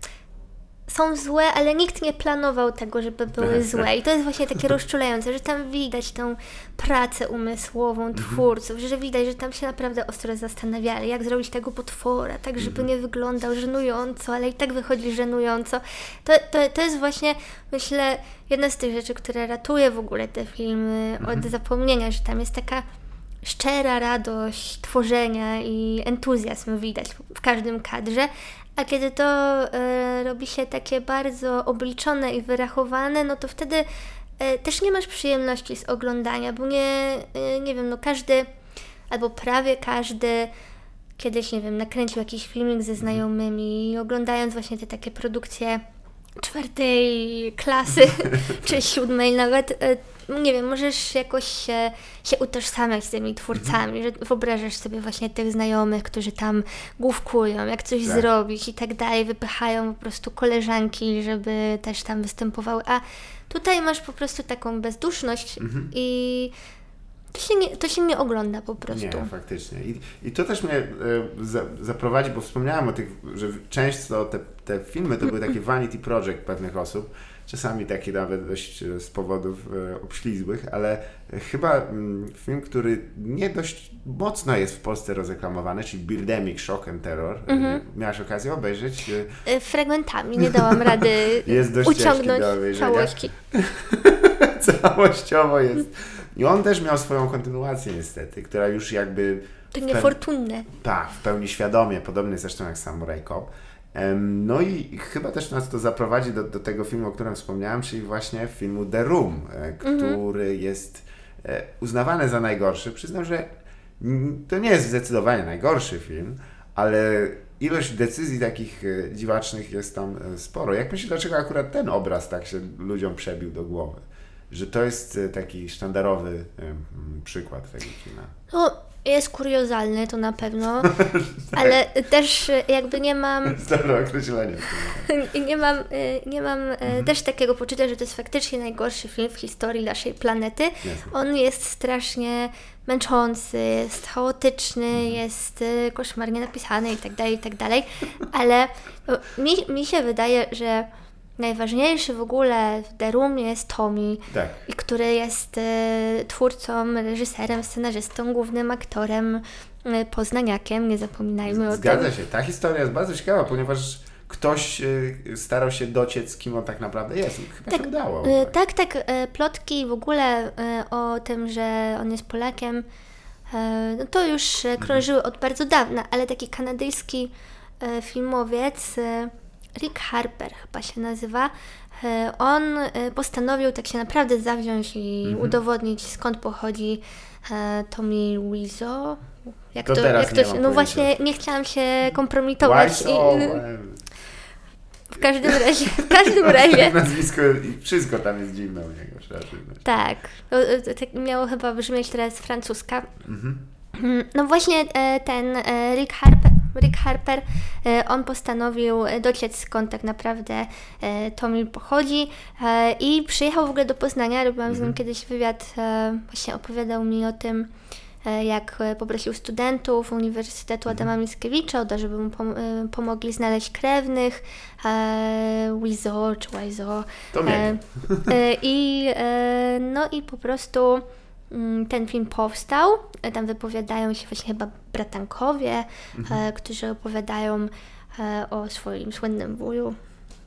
są złe, ale nikt nie planował tego, żeby były Tak, złe. I to jest właśnie takie rozczulające, że tam widać tą pracę umysłową twórców, że widać, że tam się naprawdę ostro zastanawiali, jak zrobić tego potwora, tak żeby nie wyglądał żenująco, ale i tak wychodzi żenująco. To, to, to jest właśnie, myślę, jedna z tych rzeczy, które ratuje w ogóle te filmy od zapomnienia, że tam jest taka szczera radość tworzenia i entuzjazm widać w każdym kadrze, a kiedy to e, robi się takie bardzo obliczone i wyrachowane, no to wtedy e, też nie masz przyjemności z oglądania, bo nie, e, nie wiem, no każdy albo prawie każdy kiedyś, nie wiem, nakręcił jakiś filmik ze znajomymi i oglądając właśnie te takie produkcje czwartej klasy, czy siódmej nawet, nie wiem, możesz jakoś się, się utożsamiać z tymi twórcami, że wyobrażasz sobie właśnie tych znajomych, którzy tam główkują, jak coś Tak. zrobić i tak dalej, wypychają po prostu koleżanki, żeby też tam występowały, a tutaj masz po prostu taką bezduszność i to się, nie, to się nie ogląda po prostu. Nie, faktycznie. I, i to też mnie e, za, zaprowadzi, bo wspomniałem o tych, że często te, te filmy to były takie vanity project pewnych osób, czasami takie nawet dość e, z powodów e, obślizłych, ale e, chyba mm, film, który nie dość mocno jest w Polsce rozreklamowany, czyli Birdemic Shock and Terror. E, Miałaś okazję obejrzeć? Fragmentami nie dałam rady Jest dość uciągnąć do całości. Całościowo jest. I on też miał swoją kontynuację niestety, która już jakby To niefortunne. Tak, w pełni świadomie, podobnie zresztą jak Samurai Cop. No i chyba też nas to zaprowadzi do, do tego filmu, o którym wspomniałem, czyli właśnie filmu The Room, e, który jest e, uznawany za najgorszy. Przyznam, że to nie jest zdecydowanie najgorszy film, ale ilość decyzji takich e, dziwacznych jest tam sporo. Jak myślisz, dlaczego akurat ten obraz tak się ludziom przebił do głowy? Że to jest taki sztandarowy przykład tego kina. No, jest kuriozalny, to na pewno, ale też y, jakby nie mam, jest dobre określenie. nie mam, y, nie mam y, też takiego poczucia, że to jest faktycznie najgorszy film w historii naszej planety. Jasne. On jest strasznie męczący, jest chaotyczny, jest y, koszmarnie napisany i tak dalej, i tak dalej, ale mi, mi się wydaje, że najważniejszy w ogóle w The Room jest Tommy, Tak. i który jest e, twórcą, reżyserem, scenarzystą, głównym aktorem, e, poznaniakiem, nie zapominajmy o Zgadza tym. się. Ta historia jest bardzo ciekawa, ponieważ ktoś y, starał się dociec, kim on tak naprawdę jest. Chyba Tak, się udało. Tak, tak, plotki w ogóle o tym, że on jest Polakiem, no to już krążyły od bardzo dawna, ale taki kanadyjski filmowiec, Rick Harper chyba się nazywa, e, on e, postanowił tak się naprawdę zawziąć i Mhm. udowodnić skąd pochodzi e, Tommy Wiseau. Jak To to, jak to się, no właśnie nie chciałam się kompromitować. Wise, I, w każdym razie, w każdym razie. nazwisko i wszystko tam jest dziwne u niego, trzeba przyznać. Tak, to, tak miało chyba brzmieć teraz francuska. Mhm. Mm, No właśnie ten Rick Harper, Rick Harper e, on postanowił e, dociec skąd tak naprawdę e, Tommy pochodzi i przyjechał w ogóle do Poznania. Robiłam z nim kiedyś wywiad, właśnie opowiadał mi o tym, jak poprosił studentów Uniwersytetu Adama Mickiewicza, o to, żeby mu pom- pomogli znaleźć krewnych, e, Wizo czy Wizo. E, I, e, no i po prostu ten film powstał. E, Tam wypowiadają się właśnie chyba bratankowie, Mhm. e, którzy opowiadają e, o swoim słynnym wuju.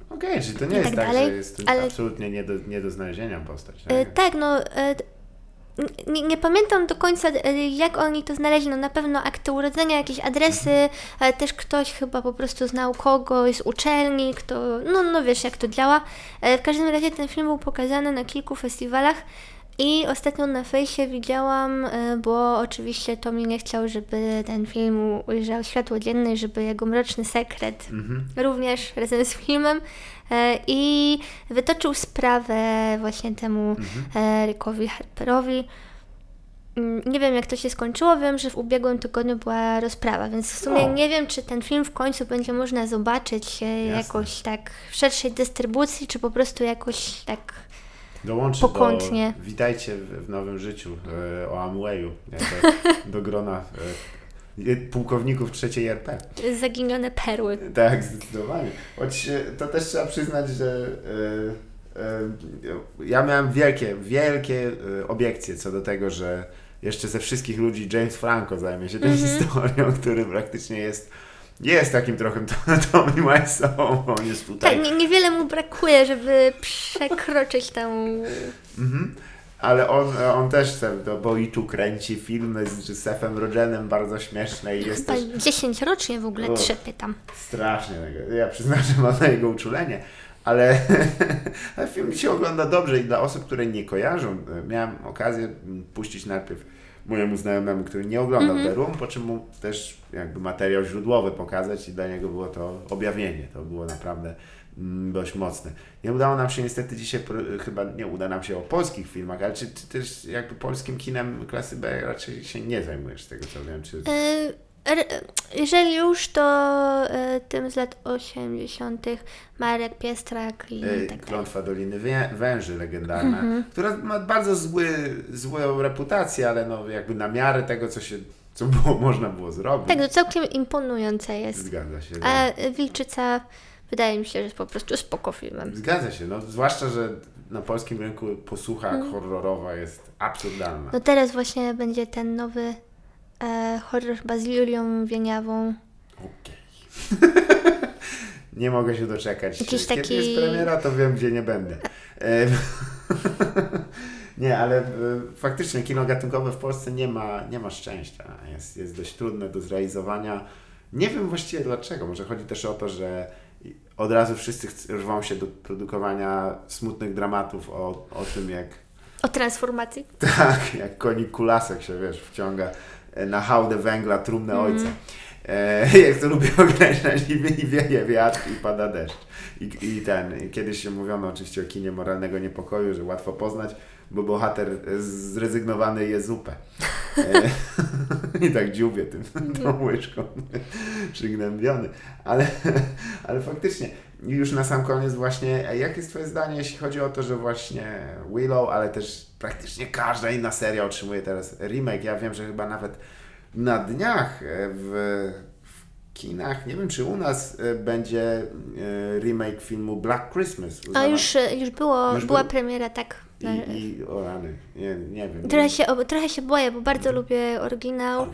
Okej, czyli to nie I jest tak tak, że jest ale- absolutnie nie do, nie do znalezienia postać. E, Tak? tak, no. E, nie, nie pamiętam do końca, jak oni to znaleźli. No na pewno akty urodzenia, jakieś adresy, ale też ktoś chyba po prostu znał kogoś z uczelni, kto. No, no wiesz, jak to działa. W każdym razie ten film był pokazany na kilku festiwalach. I ostatnio na fejsie widziałam, e, bo oczywiście Tommy nie chciał, żeby ten film ujrzał światło dzienne, żeby jego mroczny sekret Mhm. również razem z filmem e, i wytoczył sprawę właśnie temu e, Rickowi Harperowi. Mm, Nie wiem, jak to się skończyło. Wiem, że w ubiegłym tygodniu była rozprawa, więc w sumie O. nie wiem, czy ten film w końcu będzie można zobaczyć e, Jasne. jakoś tak w szerszej dystrybucji, czy po prostu jakoś tak. Dołączy pokątnie. do Witajcie w, w nowym życiu e, o Amwayu, jako do grona e, pułkowników trzeciej RP. Zaginione perły. Tak, zdecydowanie. Choć e, to też trzeba przyznać, że e, e, ja miałem wielkie, wielkie e, obiekcje co do tego, że jeszcze ze wszystkich ludzi James Franco zajmie się tą historią, który praktycznie jest jest takim trochę Tommy Wiseau, on jest tutaj. Tak, nie, niewiele mu brakuje, żeby przekroczyć tę. Mhm. Ale on, on też se do Boitu kręci filmy z Josephem Rogenem bardzo śmieszne i jest Chyba też 10 rocznie w ogóle O. trzepie tam. strasznie. Ja przyznam, że mam na jego uczulenie, ale, film się ogląda dobrze i dla osób, które nie kojarzą, e, miałem okazję puścić najpierw mojemu znajomemu, który nie oglądał The Room, po czym mu też jakby materiał źródłowy pokazać i dla niego było to objawienie. To było naprawdę mm, dość mocne. Nie udało nam się niestety dzisiaj, chyba nie uda nam się o polskich filmach, ale czy, czy też jakby polskim kinem klasy B raczej się nie zajmujesz z tego co wiem, czy... Re- Jeżeli już, to e, tym z lat 80. Marek Piestrak i E, tak. Klątwa Doliny Węży legendarna, która ma bardzo zły, złą reputację, ale no jakby na miarę tego, co się, co było, można było zrobić. Tak, to całkiem imponujące jest. Zgadza się. A no. Wilczyca wydaje mi się, że jest po prostu spoko filmem. Zgadza się, no zwłaszcza, że na polskim rynku posłucha Mhm. horrorowa jest absurdalna. No teraz właśnie będzie ten nowy e, horror chyba z Julią Wieniawą. Okej. nie mogę się doczekać. Jakiś Kiedy taki- jest premiera, to wiem, gdzie nie będę. E, nie, ale e, faktycznie kino gatunkowe w Polsce nie ma, nie ma szczęścia. Jest, jest dość trudne do zrealizowania. Nie wiem właściwie dlaczego. Może chodzi też o to, że od razu wszyscy rwą się do produkowania smutnych dramatów o, o tym, jak O transformacji. tak, jak konik kulasek się, wiesz, wciąga na hałdę węgla trumnę Mhm. ojca. E, jak to lubię określać, i, i wieje wiatr i pada deszcz. I, I ten, kiedyś się mówiono oczywiście o kinie moralnego niepokoju, że łatwo poznać, bo bohater e, zrezygnowany je zupę. E, I tak dziubie tym, tą łyżką, przygnębiony. Ale, ale faktycznie, już na sam koniec właśnie, e, jakie jest Twoje zdanie, jeśli chodzi o to, że właśnie Willow, ale też praktycznie każda inna seria otrzymuje teraz remake. Ja wiem, że chyba nawet na dniach e, w, w kinach, nie wiem czy u nas e, będzie remake filmu Black Christmas. A już, już było, Już była był? premiera, tak. I, i o rany, nie, nie wiem. Trochę się, trochę się boję, bo bardzo lubię oryginał.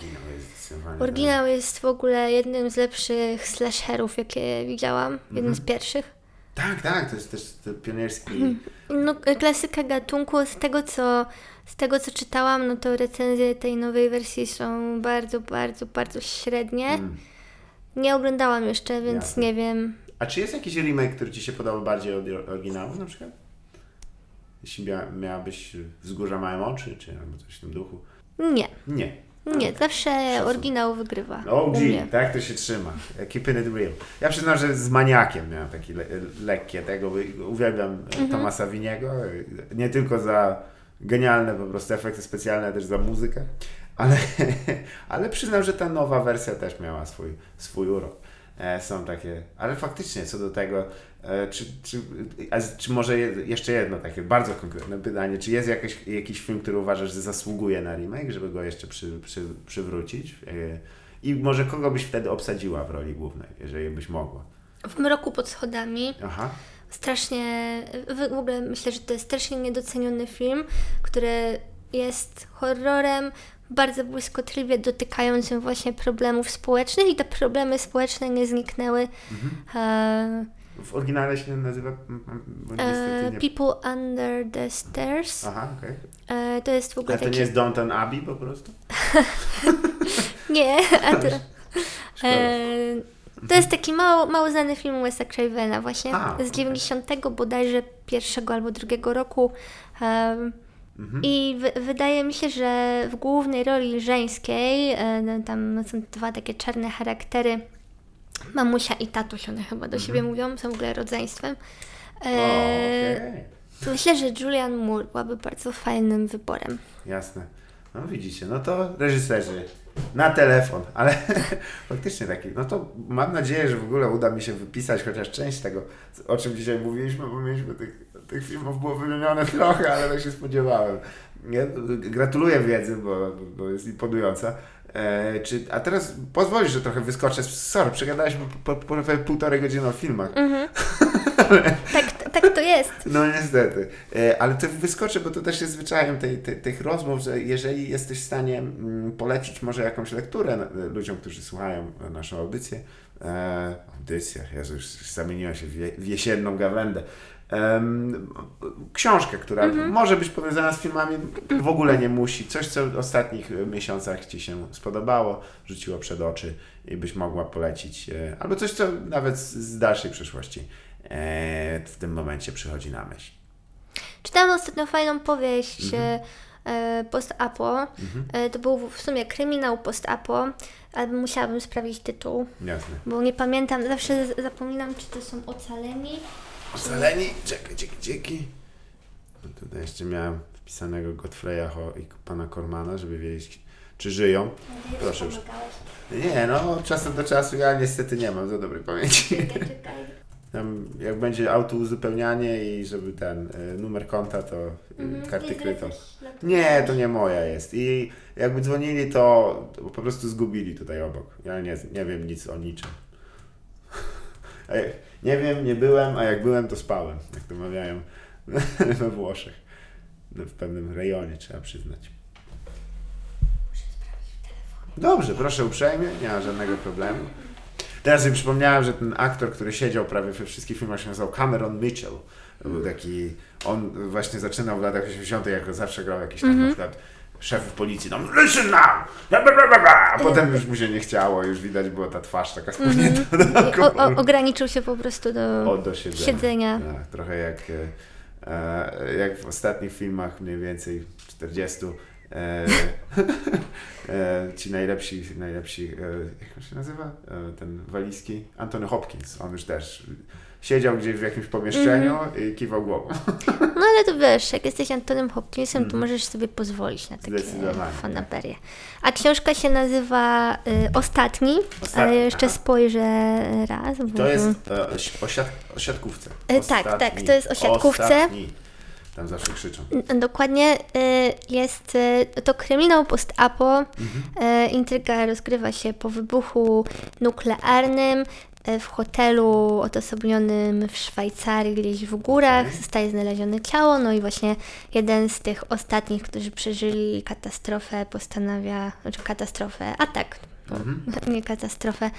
Oryginał jest w ogóle jednym z lepszych slasherów, jakie widziałam. Jednym z pierwszych. Tak, tak, to jest też to pionierski. No, klasyka gatunku. Z tego, co, z tego, co czytałam, no to recenzje tej nowej wersji są bardzo, bardzo, bardzo średnie. Mm. Nie oglądałam jeszcze, więc Jasne. nie wiem. A czy jest jakiś remake, który Ci się podobał bardziej od oryginału na przykład? Jeśli mia, miałabyś Wzgórza Małe Oczy, czy albo coś w tym duchu? Nie, Nie. nie, zawsze Szacun. oryginał wygrywa. OG, tak to się trzyma. Keeping it real. Ja przyznam, że z maniakiem miałem takie le lekkie tego. Uwielbiam mhm. Tomasa Winiego. Nie tylko za genialne po prostu efekty specjalne, też za muzykę. Ale, ale przyznam, że ta nowa wersja też miała swój, swój urok. E, są takie, ale faktycznie co do tego, e, czy, czy, a, czy może je, jeszcze jedno takie bardzo konkretne pytanie, czy jest jakiś, jakiś film, który uważasz, że zasługuje na remake, żeby go jeszcze przy, przy, przywrócić? E, I może kogo byś wtedy obsadziła w roli głównej, jeżeli byś mogła? W mroku pod schodami Aha, strasznie, w ogóle myślę, że to jest strasznie niedoceniony film, który jest horrorem bardzo błyskotliwie dotykającym właśnie problemów społecznych i te problemy społeczne nie zniknęły. E, w oryginale się nazywa, e. People Under the Stairs. Aha, okej. E, to jest w ogóle Ale to taki... nie jest Downton Abbey po prostu? Nie, a to... E, to jest taki mało, mało znany film Wesa Cravena właśnie A, z 90 bodajże pierwszego albo drugiego roku. Mhm. I wy, wydaje mi się, że w głównej roli żeńskiej, e, no, tam są dwa takie czarne charaktery, mamusia i tatuś, one chyba do siebie mówią, są w ogóle rodzeństwem. E, Mhm. O, okej. Myślę, że Julian Moore byłaby bardzo fajnym wyborem. Jasne. No widzicie, no to reżyserzy na telefon, ale faktycznie taki, no to mam nadzieję, że w ogóle uda mi się wypisać chociaż część tego, o czym dzisiaj mówiliśmy, bo mieliśmy tych, tych filmów było wymienione trochę, ale tak się spodziewałem. Nie? Gratuluję wiedzy, bo, bo jest imponująca. E, czy, a teraz pozwolisz, że trochę wyskoczę. Sorry, przegadaliśmy po, po, po półtorej godziny o filmach. Tak, tak to jest. No niestety. E, Ale to wyskoczę, bo to też jest zwyczajem tej, tej, tych rozmów, że jeżeli jesteś w stanie mm, polecić może jakąś lekturę ludziom, którzy słuchają e, naszą audycję, e, audycja, Jezu, już zamieniła się w, je, w jesienną gawędę, em, książkę, która może być powiązana z filmami, w ogóle nie musi, coś, co w ostatnich e, miesiącach Ci się spodobało, rzuciło przed oczy i byś mogła polecić, e, albo coś, co nawet z, dalszej przyszłości e, w tym momencie przychodzi na myśl. Czytałam ostatnio fajną powieść e, e, post-apo. E, to był w sumie kryminał post-apo, ale musiałabym sprawdzić tytuł, Jasne. bo nie pamiętam, zawsze zapominam, czy to są ocaleni. Ocaleni, czekaj, dzięki, dzięki. No tutaj jeszcze miałem wpisanego Godfreya i pana Kormana, żeby wiedzieć, czy żyją. Proszę już. Nie, no, od czasu do czasu ja niestety nie mam za dobrej pamięci. Czekaj, czekaj. Tam, jak będzie autouzupełnianie i żeby ten y, numer konta, to y, Mhm, karty nie krytą. zwracasz na to Nie, to nie moja jest. I jakby dzwonili, to, to po prostu zgubili tutaj obok. Ja nie, nie wiem nic o niczym. Ej, Nie wiem, nie byłem, a jak byłem, to spałem. Jak to mawiają we Włoszech. No, W pewnym rejonie, trzeba przyznać. Dobrze, proszę uprzejmie, nie ma żadnego problemu. Teraz sobie przypomniałem, że ten aktor, który siedział prawie we wszystkich filmach się nazywał Cameron Mitchell. To Był taki, on właśnie zaczynał w latach 80., jako zawsze grał jakiś tam na przykład szefów policji, tam listen now! Bla, bla, bla. A potem już mu się nie chciało, już widać była ta twarz taka spłynięta do I o, ograniczył się po prostu do, O, do siedzenia. siedzenia. Tak, trochę jak, e, e, jak w ostatnich filmach, mniej więcej 40. E, e, ci najlepsi, najlepsi, e, jak on się nazywa? E, ten walizki? Anthony Hopkins. On już też siedział gdzieś w jakimś pomieszczeniu Mhm. i kiwał głową. No ale to wiesz, jak jesteś Antonem Hopkinsem, to możesz sobie pozwolić na takie Mhm. Fanaberie. A książka się nazywa y, Ostatni, Ostatni, ale jeszcze aha. spojrzę raz. Bo To jest e, o, o, siat, o siatkówce. E, tak, tak, Ostatni. to jest o siatkówce. Ostatni. Tam zawsze krzyczą. Dokładnie y, jest y, to kryminał post-apo. Mhm. Y, Intryga rozgrywa się po wybuchu nuklearnym y, w hotelu odosobnionym w Szwajcarii, gdzieś w górach. Zostaje znalezione ciało, no i właśnie jeden z tych ostatnich, którzy przeżyli katastrofę, postanawia, znaczy katastrofę, atak nie katastrofę,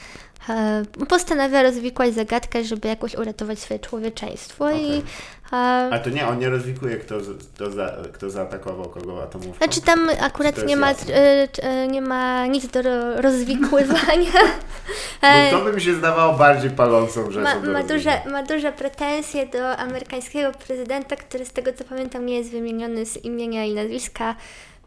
e, postanawia rozwikłać zagadkę, żeby jakoś uratować swoje człowieczeństwo i e, A to nie, on nie rozwikuje, kto, kto, za, kto zaatakował kogo atomówką. Znaczy tam akurat nie ma, e, nie ma nic do ro- rozwikływania. Bo to by mi się zdawało bardziej palącą rzeczą. ma, ma, duże, ma duże pretensje do amerykańskiego prezydenta, który z tego co pamiętam nie jest wymieniony z imienia i nazwiska,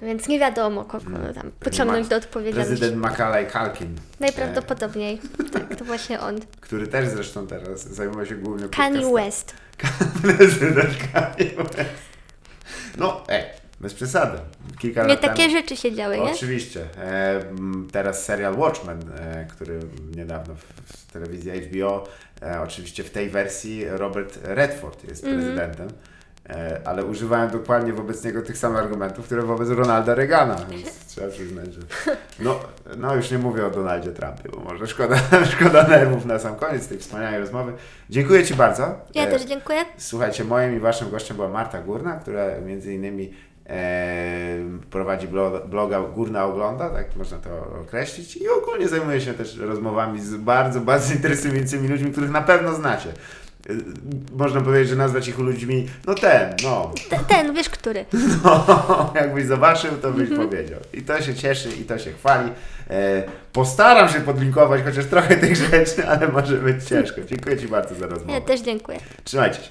więc nie wiadomo kogo tam pociągnąć do odpowiedzialności. Prezydent Macaulay Culkin, Najprawdopodobniej. Tak, to właśnie on. który też zresztą teraz zajmuje się głównie Kanye. West. Prezydent Kanye West. No, ej, bez przesady. Kilka Nie takie temu... rzeczy się działy, nie? Oczywiście. E, teraz serial Watchmen, e, który niedawno w, w telewizji HBO, e, oczywiście w tej wersji Robert Redford jest Mhm. prezydentem, e, ale używają dokładnie wobec niego tych samych argumentów, które wobec Ronalda Reagana, więc trzeba przyznać, że no, no już nie mówię o Donaldzie Trumpie, bo może szkoda, szkoda nerwów na sam koniec tej wspaniałej rozmowy. Dziękuję Ci bardzo. Ja E, też dziękuję. Słuchajcie, moim i waszym gościem była Marta Górna, która między innymi e, prowadzi bloga, bloga Górna Ogląda, tak można to określić i ogólnie zajmuje się też rozmowami z bardzo, bardzo interesującymi ludźmi, których na pewno znacie. E, Można powiedzieć, że nazwać ich ludźmi, no ten, no, Te- Ten, wiesz który. no, jakbyś zobaczył, to byś powiedział. I to się cieszy, i to się chwali. E, postaram się podlinkować chociaż trochę tych rzeczy, ale może być ciężko. Dziękuję Ci bardzo za rozmowę. Ja też dziękuję. Trzymajcie się.